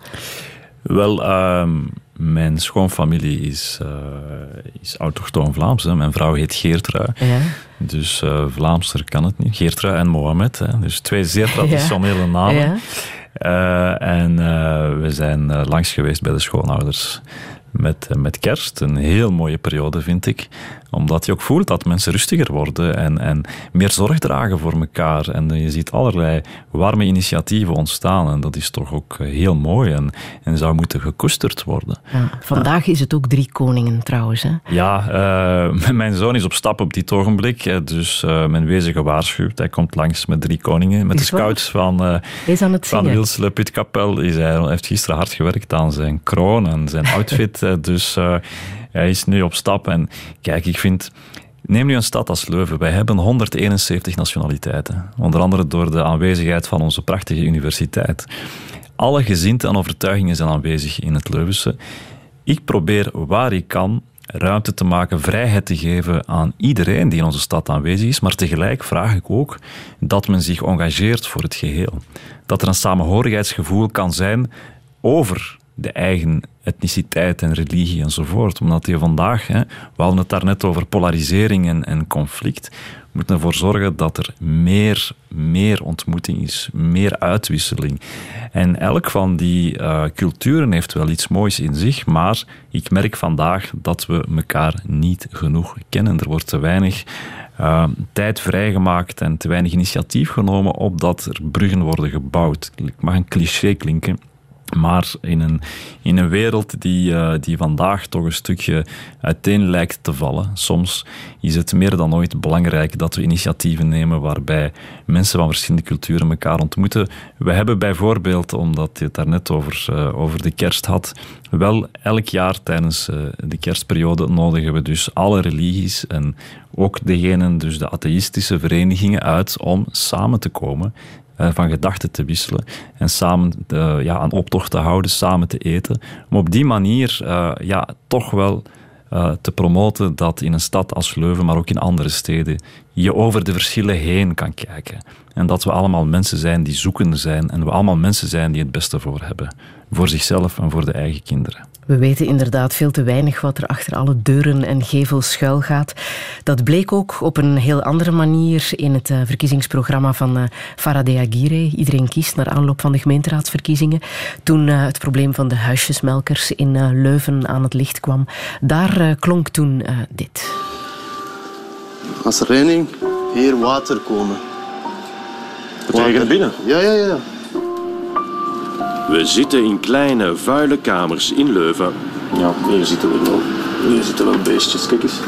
Wel, ehm, mijn schoonfamilie is, eh, is autochtoon Vlaams. Hè. Mijn vrouw heet Geertrui. Ja. Dus eh Vlaamser kan het niet. Geertrui en Mohamed. Hè. Dus twee zeer traditionele namen. Ja. Eh, en we zijn langs geweest bij de schoonouders met, eh, met kerst. Een heel mooie periode, vind ik. Omdat je ook voelt dat mensen rustiger worden en, en meer zorg dragen voor elkaar. En je ziet allerlei warme initiatieven ontstaan. En dat is toch ook eh, heel mooi en, en zou moeten gekoesterd worden. Ja, vandaag is het ook drie koningen trouwens. Hè? Ja, eh, [laughs] mijn zoon is op stap op dit ogenblik. Dus mijn wezen gewaarschuwd. Hij komt langs met drie koningen. Met Is de scouts van, Hij is aan het van. Is hij hij heeft gisteren hard gewerkt aan zijn kroon en zijn [laughs] outfit. Dus eh, hij is nu op stap. En kijk, ik vind... Neem nu een stad als Leuven. Wij hebben 171 nationaliteiten. Onder andere door de aanwezigheid van onze prachtige universiteit. Alle gezinten en overtuigingen zijn aanwezig in het Leuvense. Ik probeer waar ik kan ruimte te maken, vrijheid te geven aan iedereen die in onze stad aanwezig is. Maar tegelijk vraag ik ook dat men zich engageert voor het geheel. Dat er een samenhorigheidsgevoel kan zijn over de eigen etniciteit en religie enzovoort. Omdat je vandaag, hè, we hadden het daarnet over polarisering en, en conflict, we moeten ervoor zorgen dat er meer, meer ontmoeting is, meer uitwisseling. En elk van die eh, culturen heeft wel iets moois in zich, maar ik merk vandaag dat we elkaar niet genoeg kennen. Er wordt te weinig eh, tijd vrijgemaakt en te weinig initiatief genomen opdat er bruggen worden gebouwd. Ik mag een cliché klinken, Maar in een, in een wereld die, eh, die vandaag toch een stukje uiteen lijkt te vallen, soms is het meer dan ooit belangrijk dat we initiatieven nemen waarbij mensen van verschillende culturen elkaar ontmoeten. We hebben bijvoorbeeld, omdat je het daarnet over, eh, over de kerst had, wel elk jaar tijdens eh, de kerstperiode nodigen we dus alle religies en ook degenen, dus de atheïstische verenigingen uit om samen te komen van gedachten te wisselen en samen eh, ja, een optocht te houden, samen te eten. Om op die manier eh, ja, toch wel eh, te promoten dat in een stad als Leuven, maar ook in andere steden, je over de verschillen heen kan kijken. En dat we allemaal mensen zijn die zoekende zijn en we allemaal mensen zijn die het beste voor hebben. Voor zichzelf en voor de eigen kinderen. We weten inderdaad veel te weinig wat er achter alle deuren en gevels schuil gaat. Dat bleek ook op een heel andere manier in het eh, verkiezingsprogramma van uh, Faradeh Aguirre. Iedereen kiest naar aanloop van de gemeenteraadsverkiezingen. Toen uh, het probleem van de huisjesmelkers in Leuven aan het licht kwam, daar klonk toen dit. Als er reining, hier water komen. Water binnen? Ja, ja, ja. We zitten in kleine, vuile kamers in Leuven. Ja, hier zitten we wel. Hier zitten wel beestjes, kijk eens.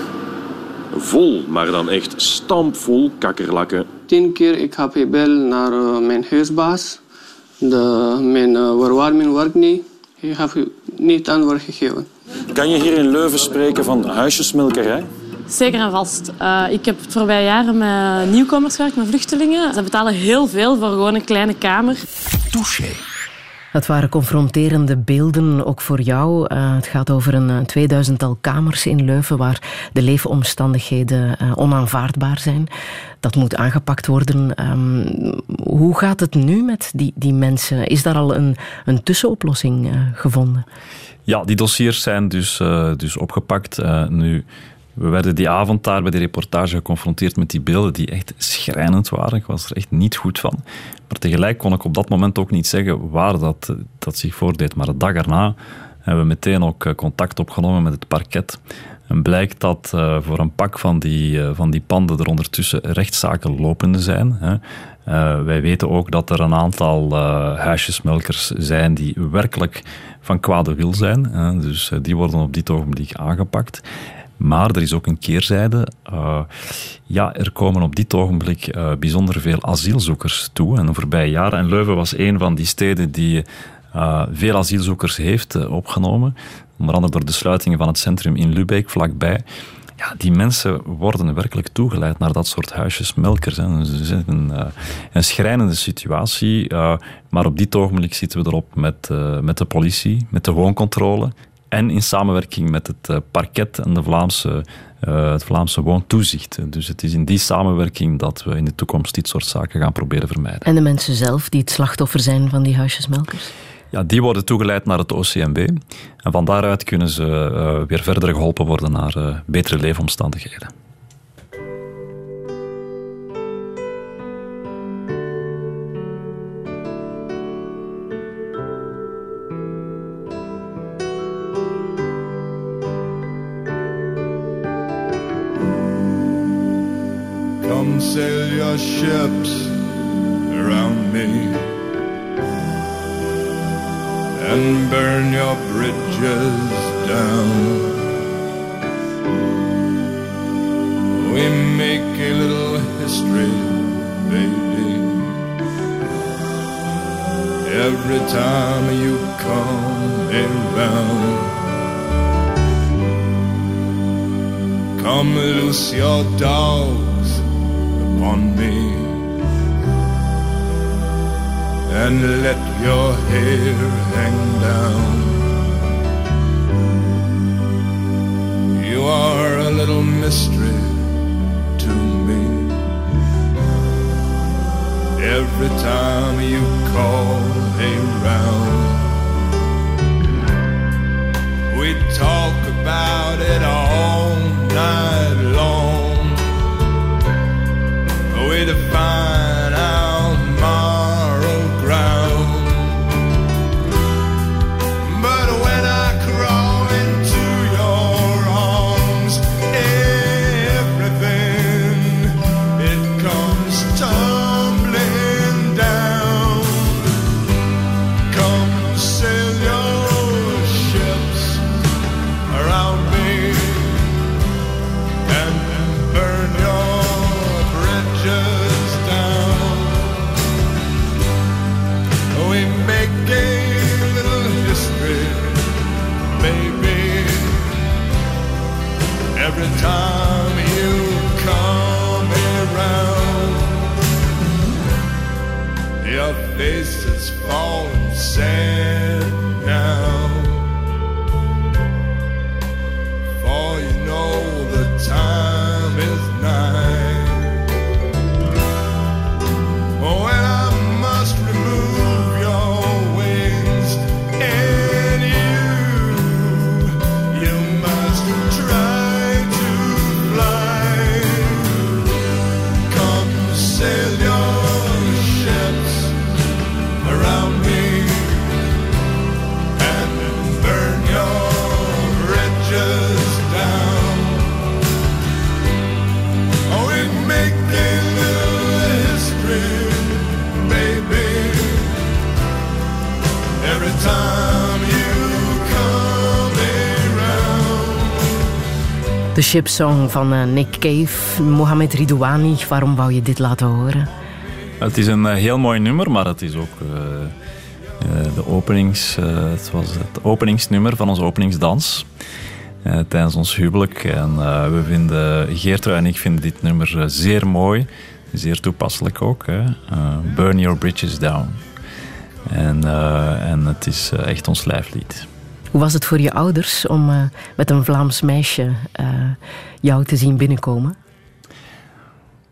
Vol, maar dan echt stampvol kakkerlakken. Tien keer ik heb gebeld naar uh, mijn huisbaas. De, mijn uh, verwarming werkt niet. Ik heb niet antwoord gegeven. Kan je hier in Leuven spreken van huisjesmelkerij? Zeker en vast. Uh, ik heb het voorbije jaren met nieuwkomers gewerkt, met vluchtelingen. Ze betalen heel veel voor gewoon een kleine kamer. Touché. Dat waren confronterende beelden, ook voor jou. Uh, het gaat over een, tweeduizendtal kamers in Leuven waar de leefomstandigheden uh, onaanvaardbaar zijn. Dat moet aangepakt worden. Um, hoe gaat het nu met die, die mensen? Is daar al een, een tussenoplossing uh, gevonden? Ja, die dossiers zijn dus, dus opgepakt. nu, we werden die avond daar bij de reportage geconfronteerd met die beelden die echt schrijnend waren. Ik was er echt niet goed van. Maar tegelijk kon ik op dat moment ook niet zeggen waar dat, dat zich voordeed. Maar de dag erna hebben we meteen ook contact opgenomen met het parket. En blijkt dat uh, voor een pak van die, uh, van die panden er ondertussen rechtszaken lopende zijn. Hè. Wij weten ook dat er een aantal huisjesmelkers zijn die werkelijk van kwade wil zijn. Hè. Dus die worden op dit ogenblik aangepakt. Maar er is ook een keerzijde. Uh, ja, er komen op dit ogenblik uh, bijzonder veel asielzoekers toe. En de jaren. En Leuven was een van die steden die uh, veel asielzoekers heeft opgenomen. Onder andere door de sluitingen van het centrum in Lubeck vlakbij. Ja, die mensen worden werkelijk toegeleid naar dat soort huisjesmelkers. Hè. Dus is een, een schrijnende situatie. maar op dit ogenblik zitten we erop met, met de politie, met de wooncontrole en in samenwerking met het parket en de Vlaamse, uh, het Vlaamse woontoezicht. Dus het is in die samenwerking dat we in de toekomst dit soort zaken gaan proberen vermijden. En de mensen zelf die het slachtoffer zijn van die huisjesmelkers? Ja, die worden toegeleid naar het OCMW. En van daaruit kunnen ze uh, weer verder geholpen worden naar uh, betere leefomstandigheden. Ships around me and burn your bridges down. We make a little history, baby. Every time you come around. Come loose your dogs upon me and let your hair hang down. You are a little mystery to me. Every time you call around, we talk about it all night We define faces falling sand. Ship Song van eh, Nick Cave, Mohamed Ridouani. Waarom wou je dit laten horen? Het is een eh, heel mooi nummer, maar het is ook eh, de openings, het was het openingsnummer van onze openingsdans. tijdens ons huwelijk. En we vinden, en ik vinden dit nummer zeer mooi. Zeer toepasselijk ook. Hè? Burn Your Bridges Down. En, en het is echt ons lijflied. Hoe was het voor je ouders om eh, met een Vlaams meisje eh, jou te zien binnenkomen?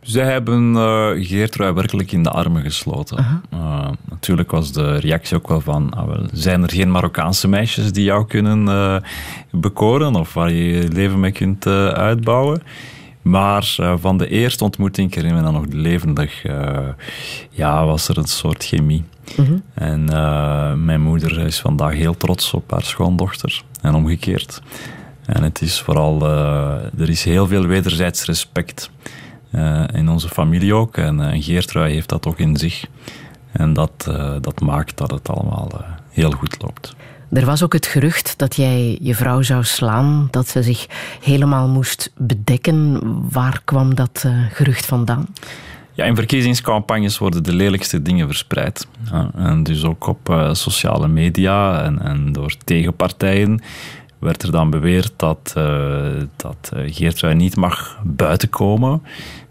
Zij hebben eh Geertrui werkelijk in de armen gesloten. Natuurlijk was de reactie ook wel van, ah, wel, zijn er geen Marokkaanse meisjes die jou kunnen bekoren of waar je je leven mee kunt uitbouwen? Maar van de eerste ontmoeting, ik herinner me dan nog levendig, ja, was er een soort chemie. En eh, mijn moeder is vandaag heel trots op haar schoondochter en omgekeerd. En het is vooral, eh, er is heel veel wederzijds respect eh, in onze familie ook. En Geertrui heeft dat ook in zich. En dat, dat maakt dat het allemaal heel goed loopt. Er was ook het gerucht dat jij je vrouw zou slaan, dat ze zich helemaal moest bedekken. Waar kwam dat gerucht vandaan? Ja, in verkiezingscampagnes worden de lelijkste dingen verspreid. Ja, en dus ook op eh, sociale media en, en door tegenpartijen werd er dan beweerd dat, uh, dat uh, Geertrui niet mag buitenkomen.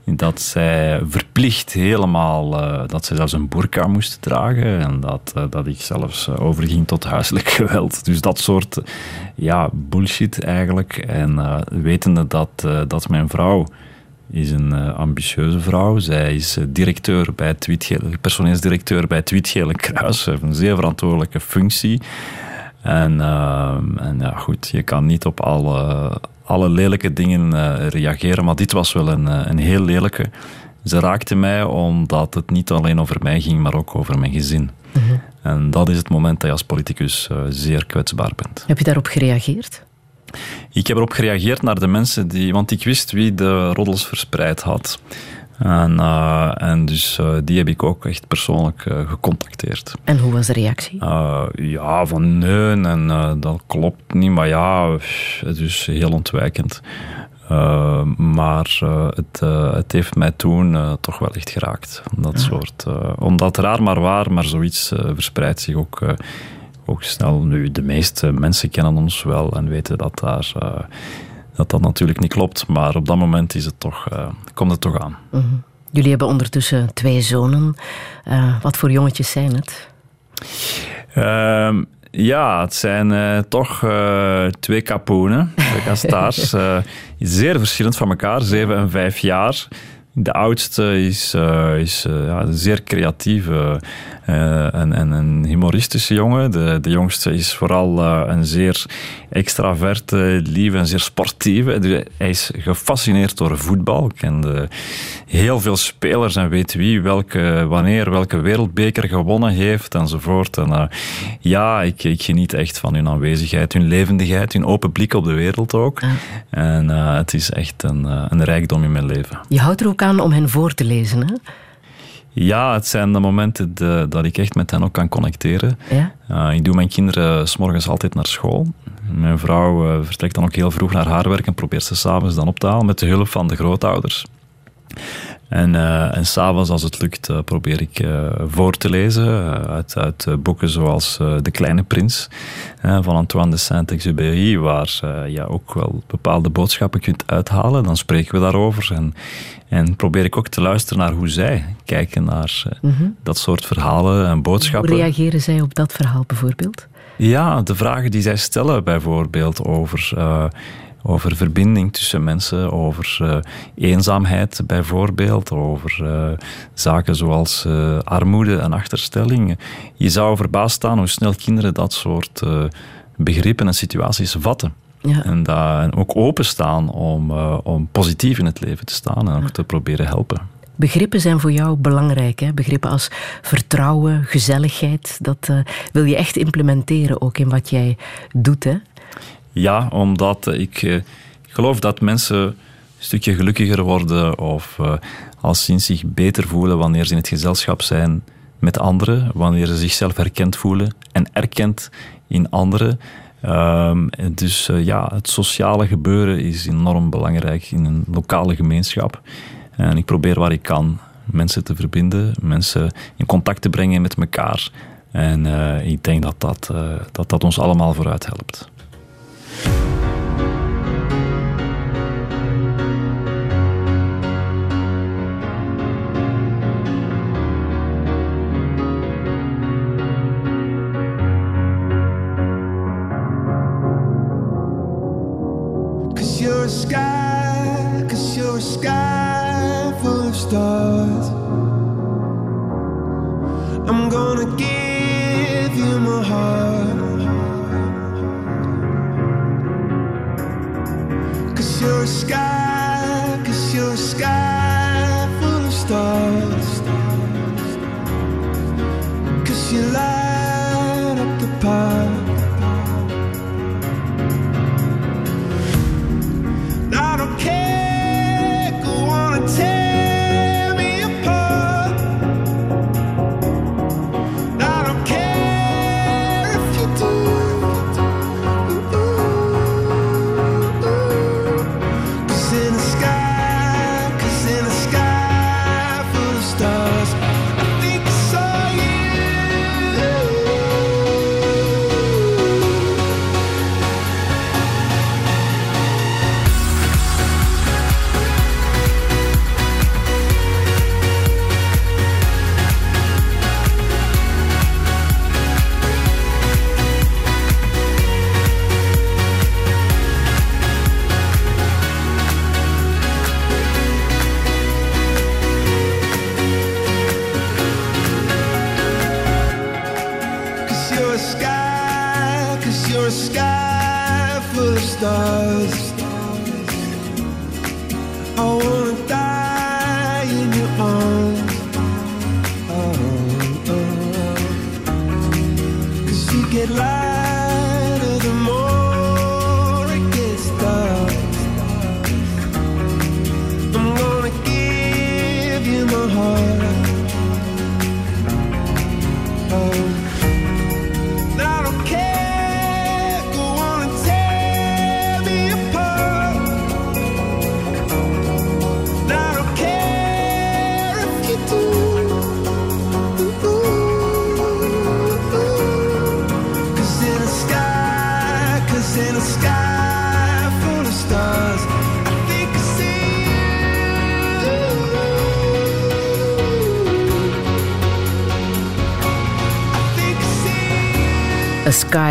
Dat zij verplicht helemaal, dat zij zelfs een burka moest dragen. En dat, dat ik zelfs overging tot huiselijk [laughs] geweld. Dus dat soort ja, bullshit eigenlijk. En wetende dat, dat mijn vrouw is een uh, ambitieuze vrouw. Zij is uh, directeur bij het personeelsdirecteur bij het Kruis. Ze heeft een zeer verantwoordelijke functie. En, uh, en ja, goed, je kan niet op alle, alle lelijke dingen reageren, maar dit was wel een, een heel lelijke. Ze raakte mij omdat het niet alleen over mij ging, maar ook over mijn gezin. Mm-hmm. En dat is het moment dat je als politicus zeer kwetsbaar bent. Heb je daarop gereageerd? Ik heb erop gereageerd naar de mensen die... Want ik wist wie de roddels verspreid had. En, uh, en dus uh, die heb ik ook echt persoonlijk uh, gecontacteerd. En hoe was de reactie? ja, van nee, en dat klopt niet. Maar ja, het is heel ontwijkend. maar het, het heeft mij toen toch wel echt geraakt. Dat soort, omdat raar maar waar, maar zoiets verspreidt zich ook ook snel. Nu, de meeste mensen kennen ons wel en weten dat daar, uh, dat, dat natuurlijk niet klopt. Maar op dat moment is het toch, uh, komt het toch aan. Mm-hmm. Jullie hebben ondertussen twee zonen. Uh, wat voor jongetjes zijn het? Ehm, ja, het zijn toch twee kapoenen, twee [laughs] kastaars. zeer verschillend van elkaar, zeven en vijf jaar. De oudste is, uh, is uh, ja, een zeer creatieve uh, en, en, een humoristische jongen. De, de jongste is vooral een zeer extraverte, lieve en zeer sportieve. Hij is gefascineerd door voetbal. Kende heel veel spelers en weet wie welke, wanneer welke wereldbeker gewonnen heeft enzovoort. En, ja, ik, ik, geniet echt van hun aanwezigheid, hun levendigheid, hun open blik op de wereld ook. En het is echt een, een rijkdom in mijn leven. Je houdt er ook aan om hen voor te lezen, hè? Ja, het zijn de momenten de, dat ik echt met hen ook kan connecteren. Ja? Uh, ik doe mijn kinderen s morgens altijd naar school. Mijn vrouw uh, vertrekt dan ook heel vroeg naar haar werk en probeert ze s'avonds dan op te halen met de hulp van de grootouders. En, uh, en s'avonds, als het lukt, uh, probeer ik uh, voor te lezen uit, uit boeken zoals De Kleine Prins van Antoine de Saint-Exupéry, waar je ook wel bepaalde boodschappen kunt uithalen. Dan spreken we daarover en, en probeer ik ook te luisteren naar hoe zij kijken naar mm -hmm. dat soort verhalen en boodschappen. Hoe reageren zij op dat verhaal bijvoorbeeld? Ja, de vragen die zij stellen bijvoorbeeld over over verbinding tussen mensen, over uh, eenzaamheid bijvoorbeeld, over uh, zaken zoals armoede en achterstelling. Je zou verbaasd staan hoe snel kinderen dat soort begrippen en situaties vatten. Ja. En, da, en ook openstaan om, om positief in het leven te staan en ook te proberen helpen. Begrippen zijn voor jou belangrijk. Hè? Begrippen als vertrouwen, gezelligheid. Dat wil je echt implementeren ook in wat jij doet. Hè? Ja, omdat ik, ik geloof dat mensen een stukje gelukkiger worden of uh, als sinds zich beter voelen wanneer ze in het gezelschap zijn met anderen, wanneer ze zichzelf herkend voelen en erkend in anderen. Um, dus uh, ja, het sociale gebeuren is enorm belangrijk in een lokale gemeenschap. En ik probeer waar ik kan mensen te verbinden, mensen in contact te brengen met elkaar. En uh, ik denk dat dat, dat dat ons allemaal vooruit helpt. Gonna give you my heart. Cause you're a sky, cause you're a sky full of stars. Cause you light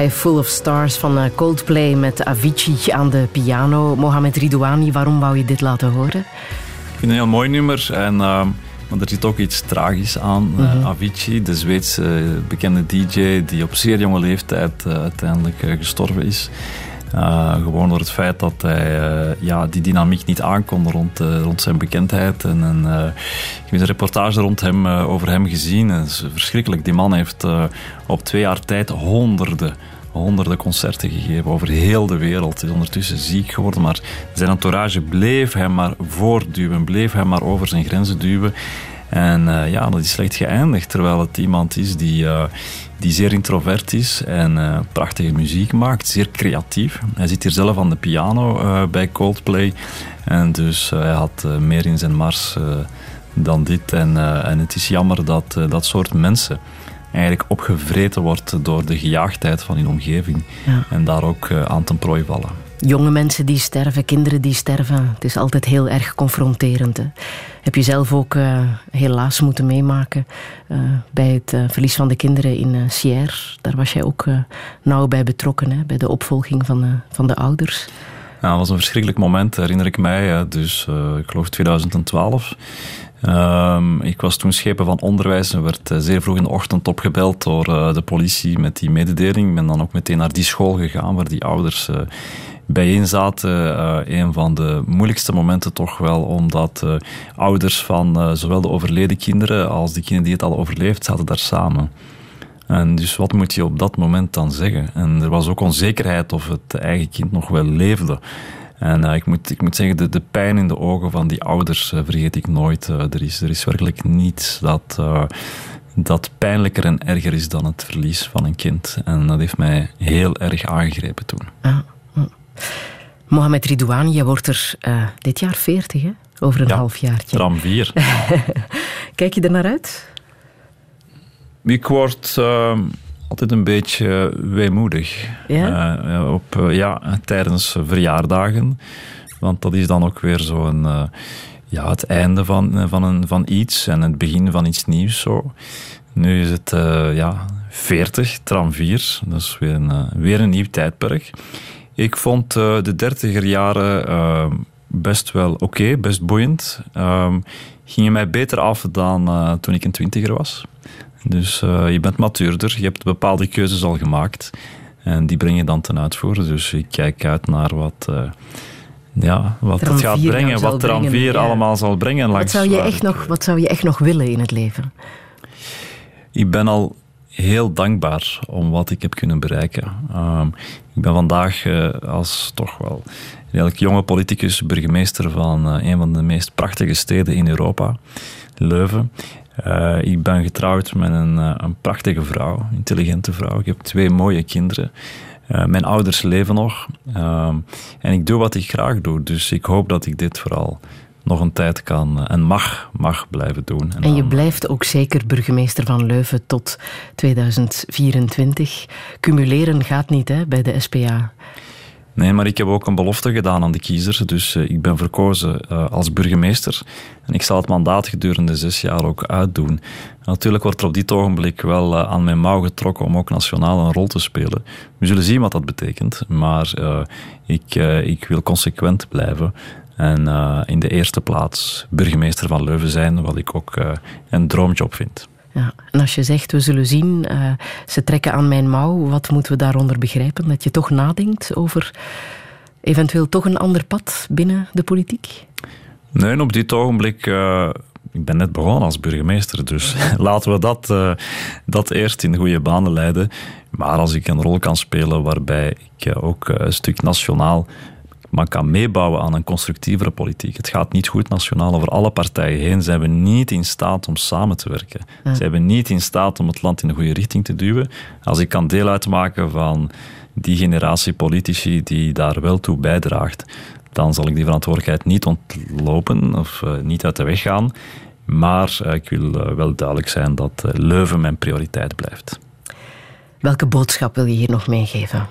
Sky Full of Stars van eh, Coldplay met Avicii aan de piano. Mohamed Ridouani, waarom wou je dit laten horen? Ik vind het een heel mooi nummer. En, uh, maar er zit ook iets tragisch aan. Uh, Mhm. Avicii, de Zweedse uh, bekende DJ, die op zeer jonge leeftijd uiteindelijk gestorven is. Uh, gewoon door het feit dat hij uh, ja, die dynamiek niet aankon rond, uh, rond zijn bekendheid. En, en ik heb een reportage rond hem, over hem gezien. Is verschrikkelijk. Die man heeft op twee jaar tijd honderden, honderden concerten gegeven over heel de wereld. Hij is ondertussen ziek geworden, maar zijn entourage bleef hem maar voortduwen, bleef hem maar over zijn grenzen duwen. En uh, ja, dat is slecht geëindigd, terwijl het iemand is die, uh, die zeer introvert is en uh, prachtige muziek maakt, zeer creatief. Hij zit hier zelf aan de piano bij Coldplay en dus hij had meer in zijn mars dan dit. En, eh, en het is jammer dat eh, dat soort mensen eigenlijk opgevreten wordt door de gejaagdheid van hun omgeving. Ja. En daar ook eh, aan ten prooi vallen. Jonge mensen die sterven, kinderen die sterven. Het is altijd heel erg confronterend. Heb je zelf ook eh, helaas moeten meemaken eh, bij het eh, verlies van de kinderen in Sierre. Daar was jij ook nauw bij betrokken, hè? bij de opvolging van, van de ouders. Ja, dat was een verschrikkelijk moment, herinner ik mij. Dus ik geloof 2012. Ehm, ik was toen schepen van onderwijs en werd zeer vroeg in de ochtend opgebeld door de politie met die mededeling. Ik ben dan ook meteen naar die school gegaan waar die ouders bijeen zaten. Eh, een van de moeilijkste momenten toch wel, omdat eh, ouders van eh, zowel de overleden kinderen als die kinderen die het al overleefd zaten daar samen. En dus wat moet je op dat moment dan zeggen? En er was ook onzekerheid of het eigen kind nog wel leefde. En ik, moet, ik moet zeggen, de, de pijn in de ogen van die ouders vergeet ik nooit. Er, is, er is werkelijk niets dat, dat pijnlijker en erger is dan het verlies van een kind. En dat heeft mij heel erg aangegrepen toen. Mohamed Ridouani, jij wordt er eh, dit jaar 40, hè? over een Ja, halfjaartje. Tram 4. [laughs] Kijk je er naar uit? Ik word eh, altijd een beetje weemoedig. Ja? Eh, ja, op, eh, ja, tijdens verjaardagen. Want dat is dan ook weer zo'n... eh, ja, het einde van, eh, van, een, van iets en het begin van iets nieuws. Zo. Nu is het eh, ja, 40, tram 4. Dat is weer een, eh, weer een nieuw tijdperk. Ik vond eh, de dertiger jaren eh, best wel oké, best boeiend. Ehm gingen mij beter af dan eh, toen ik een twintiger was. Dus je bent matuurder, je hebt bepaalde keuzes al gemaakt. En die breng je dan ten uitvoer. Dus ik kijk uit naar wat, ja, wat het gaat 4 brengen. Wat Tram brengen, 4 ja. allemaal zal brengen. Wat langs zou, je echt nog, wat zou je echt nog willen in het leven? ik ben al heel dankbaar om wat ik heb kunnen bereiken. Ehm, ik ben vandaag eh, als toch wel redelijk jonge politicus burgemeester van eh, een van de meest prachtige steden in Europa, Leuven. Eh, ik ben getrouwd met een, een prachtige vrouw, intelligente vrouw. Ik heb twee mooie kinderen. Mijn ouders leven nog. Ehm, en ik doe wat ik graag doe. Dus ik hoop dat ik dit vooral nog een tijd kan eh, en mag, mag blijven doen. En je blijft ook zeker burgemeester van Leuven tot 2024. Cumuleren gaat niet hè, bij de SPA. Nee, maar ik heb ook een belofte gedaan aan de kiezers. Dus eh, ik ben verkozen eh, als burgemeester. En ik zal het mandaat gedurende zes jaar ook uitdoen. Natuurlijk wordt er op dit ogenblik wel aan mijn mouw getrokken om ook nationaal een rol te spelen. We zullen zien wat dat betekent. Maar ik, ik wil consequent blijven. En eh, in de eerste plaats burgemeester van Leuven zijn, wat ik ook eh, een droomjob vind. Ja. En als je zegt, we zullen zien, eh, ze trekken aan mijn mouw, wat moeten we daaronder begrijpen? Dat je toch nadenkt over eventueel toch een ander pad binnen de politiek? Nee, op dit ogenblik. ik ben net begonnen als burgemeester, dus [laughs] [laughs] laten we dat, dat eerst in goede banen leiden. Maar als ik een rol kan spelen waarbij ik ook een stuk nationaal maar kan meebouwen aan een constructievere politiek. Het gaat niet goed nationaal. Over alle partijen heen zijn we niet in staat om samen te werken. Ja. Zijn we niet in staat om het land in de goede richting te duwen. Als ik kan deel uitmaken van die generatie politici die daar wel toe bijdraagt, dan zal ik die verantwoordelijkheid niet ontlopen of eh, niet uit de weg gaan. Maar eh, ik wil eh, wel duidelijk zijn dat Leuven mijn prioriteit blijft. Welke boodschap wil je hier nog meegeven?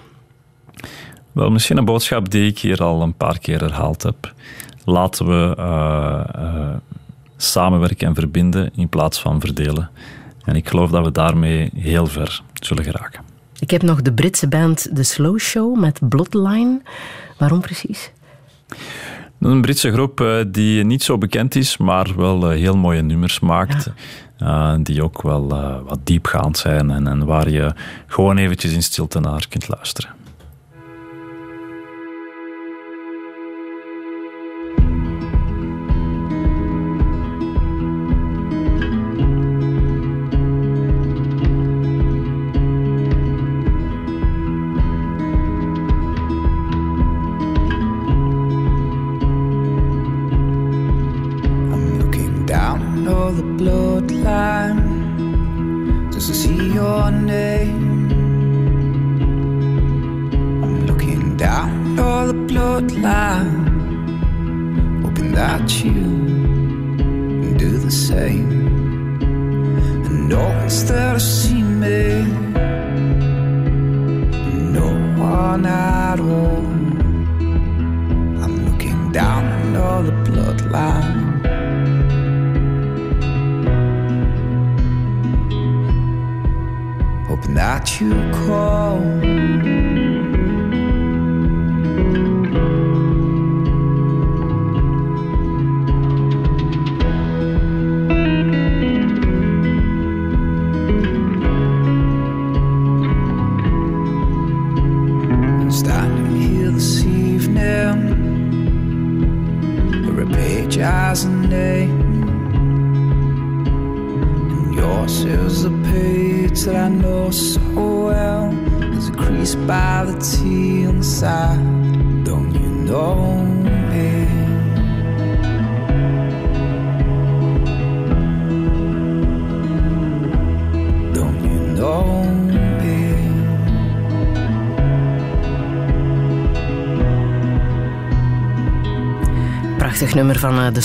Wel, misschien een boodschap die ik hier al een paar keer herhaald heb. Laten we eh, eh, samenwerken en verbinden in plaats van verdelen. En ik geloof dat we daarmee heel ver zullen geraken. Ik heb nog de Britse band The Slow Show met Bloodline. Waarom precies? Een Britse groep eh, die niet zo bekend is, maar wel heel mooie nummers maakt. Eh, die ook wel wat diepgaand zijn en, en waar je gewoon eventjes in stilte naar kunt luisteren.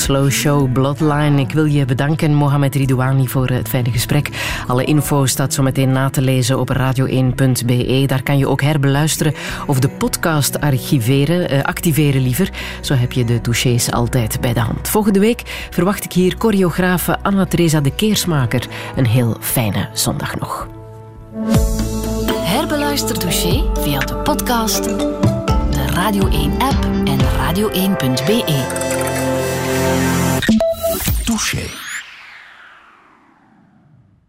Slow Show Bloodline. Ik wil je bedanken, Mohamed Ridouani, voor eh, het fijne gesprek. Alle info staat zo meteen na te lezen op radio1.be. Daar kan je ook herbeluisteren of de podcast archiveren, eh, activeren liever. Zo heb je de touchés altijd bij de hand. Volgende week verwacht ik hier choreografe Anna-Theresa de Keersmaker. Een heel fijne zondag nog. Herbeluister Douché via de podcast, de Radio 1-app en radio1.be. Touché.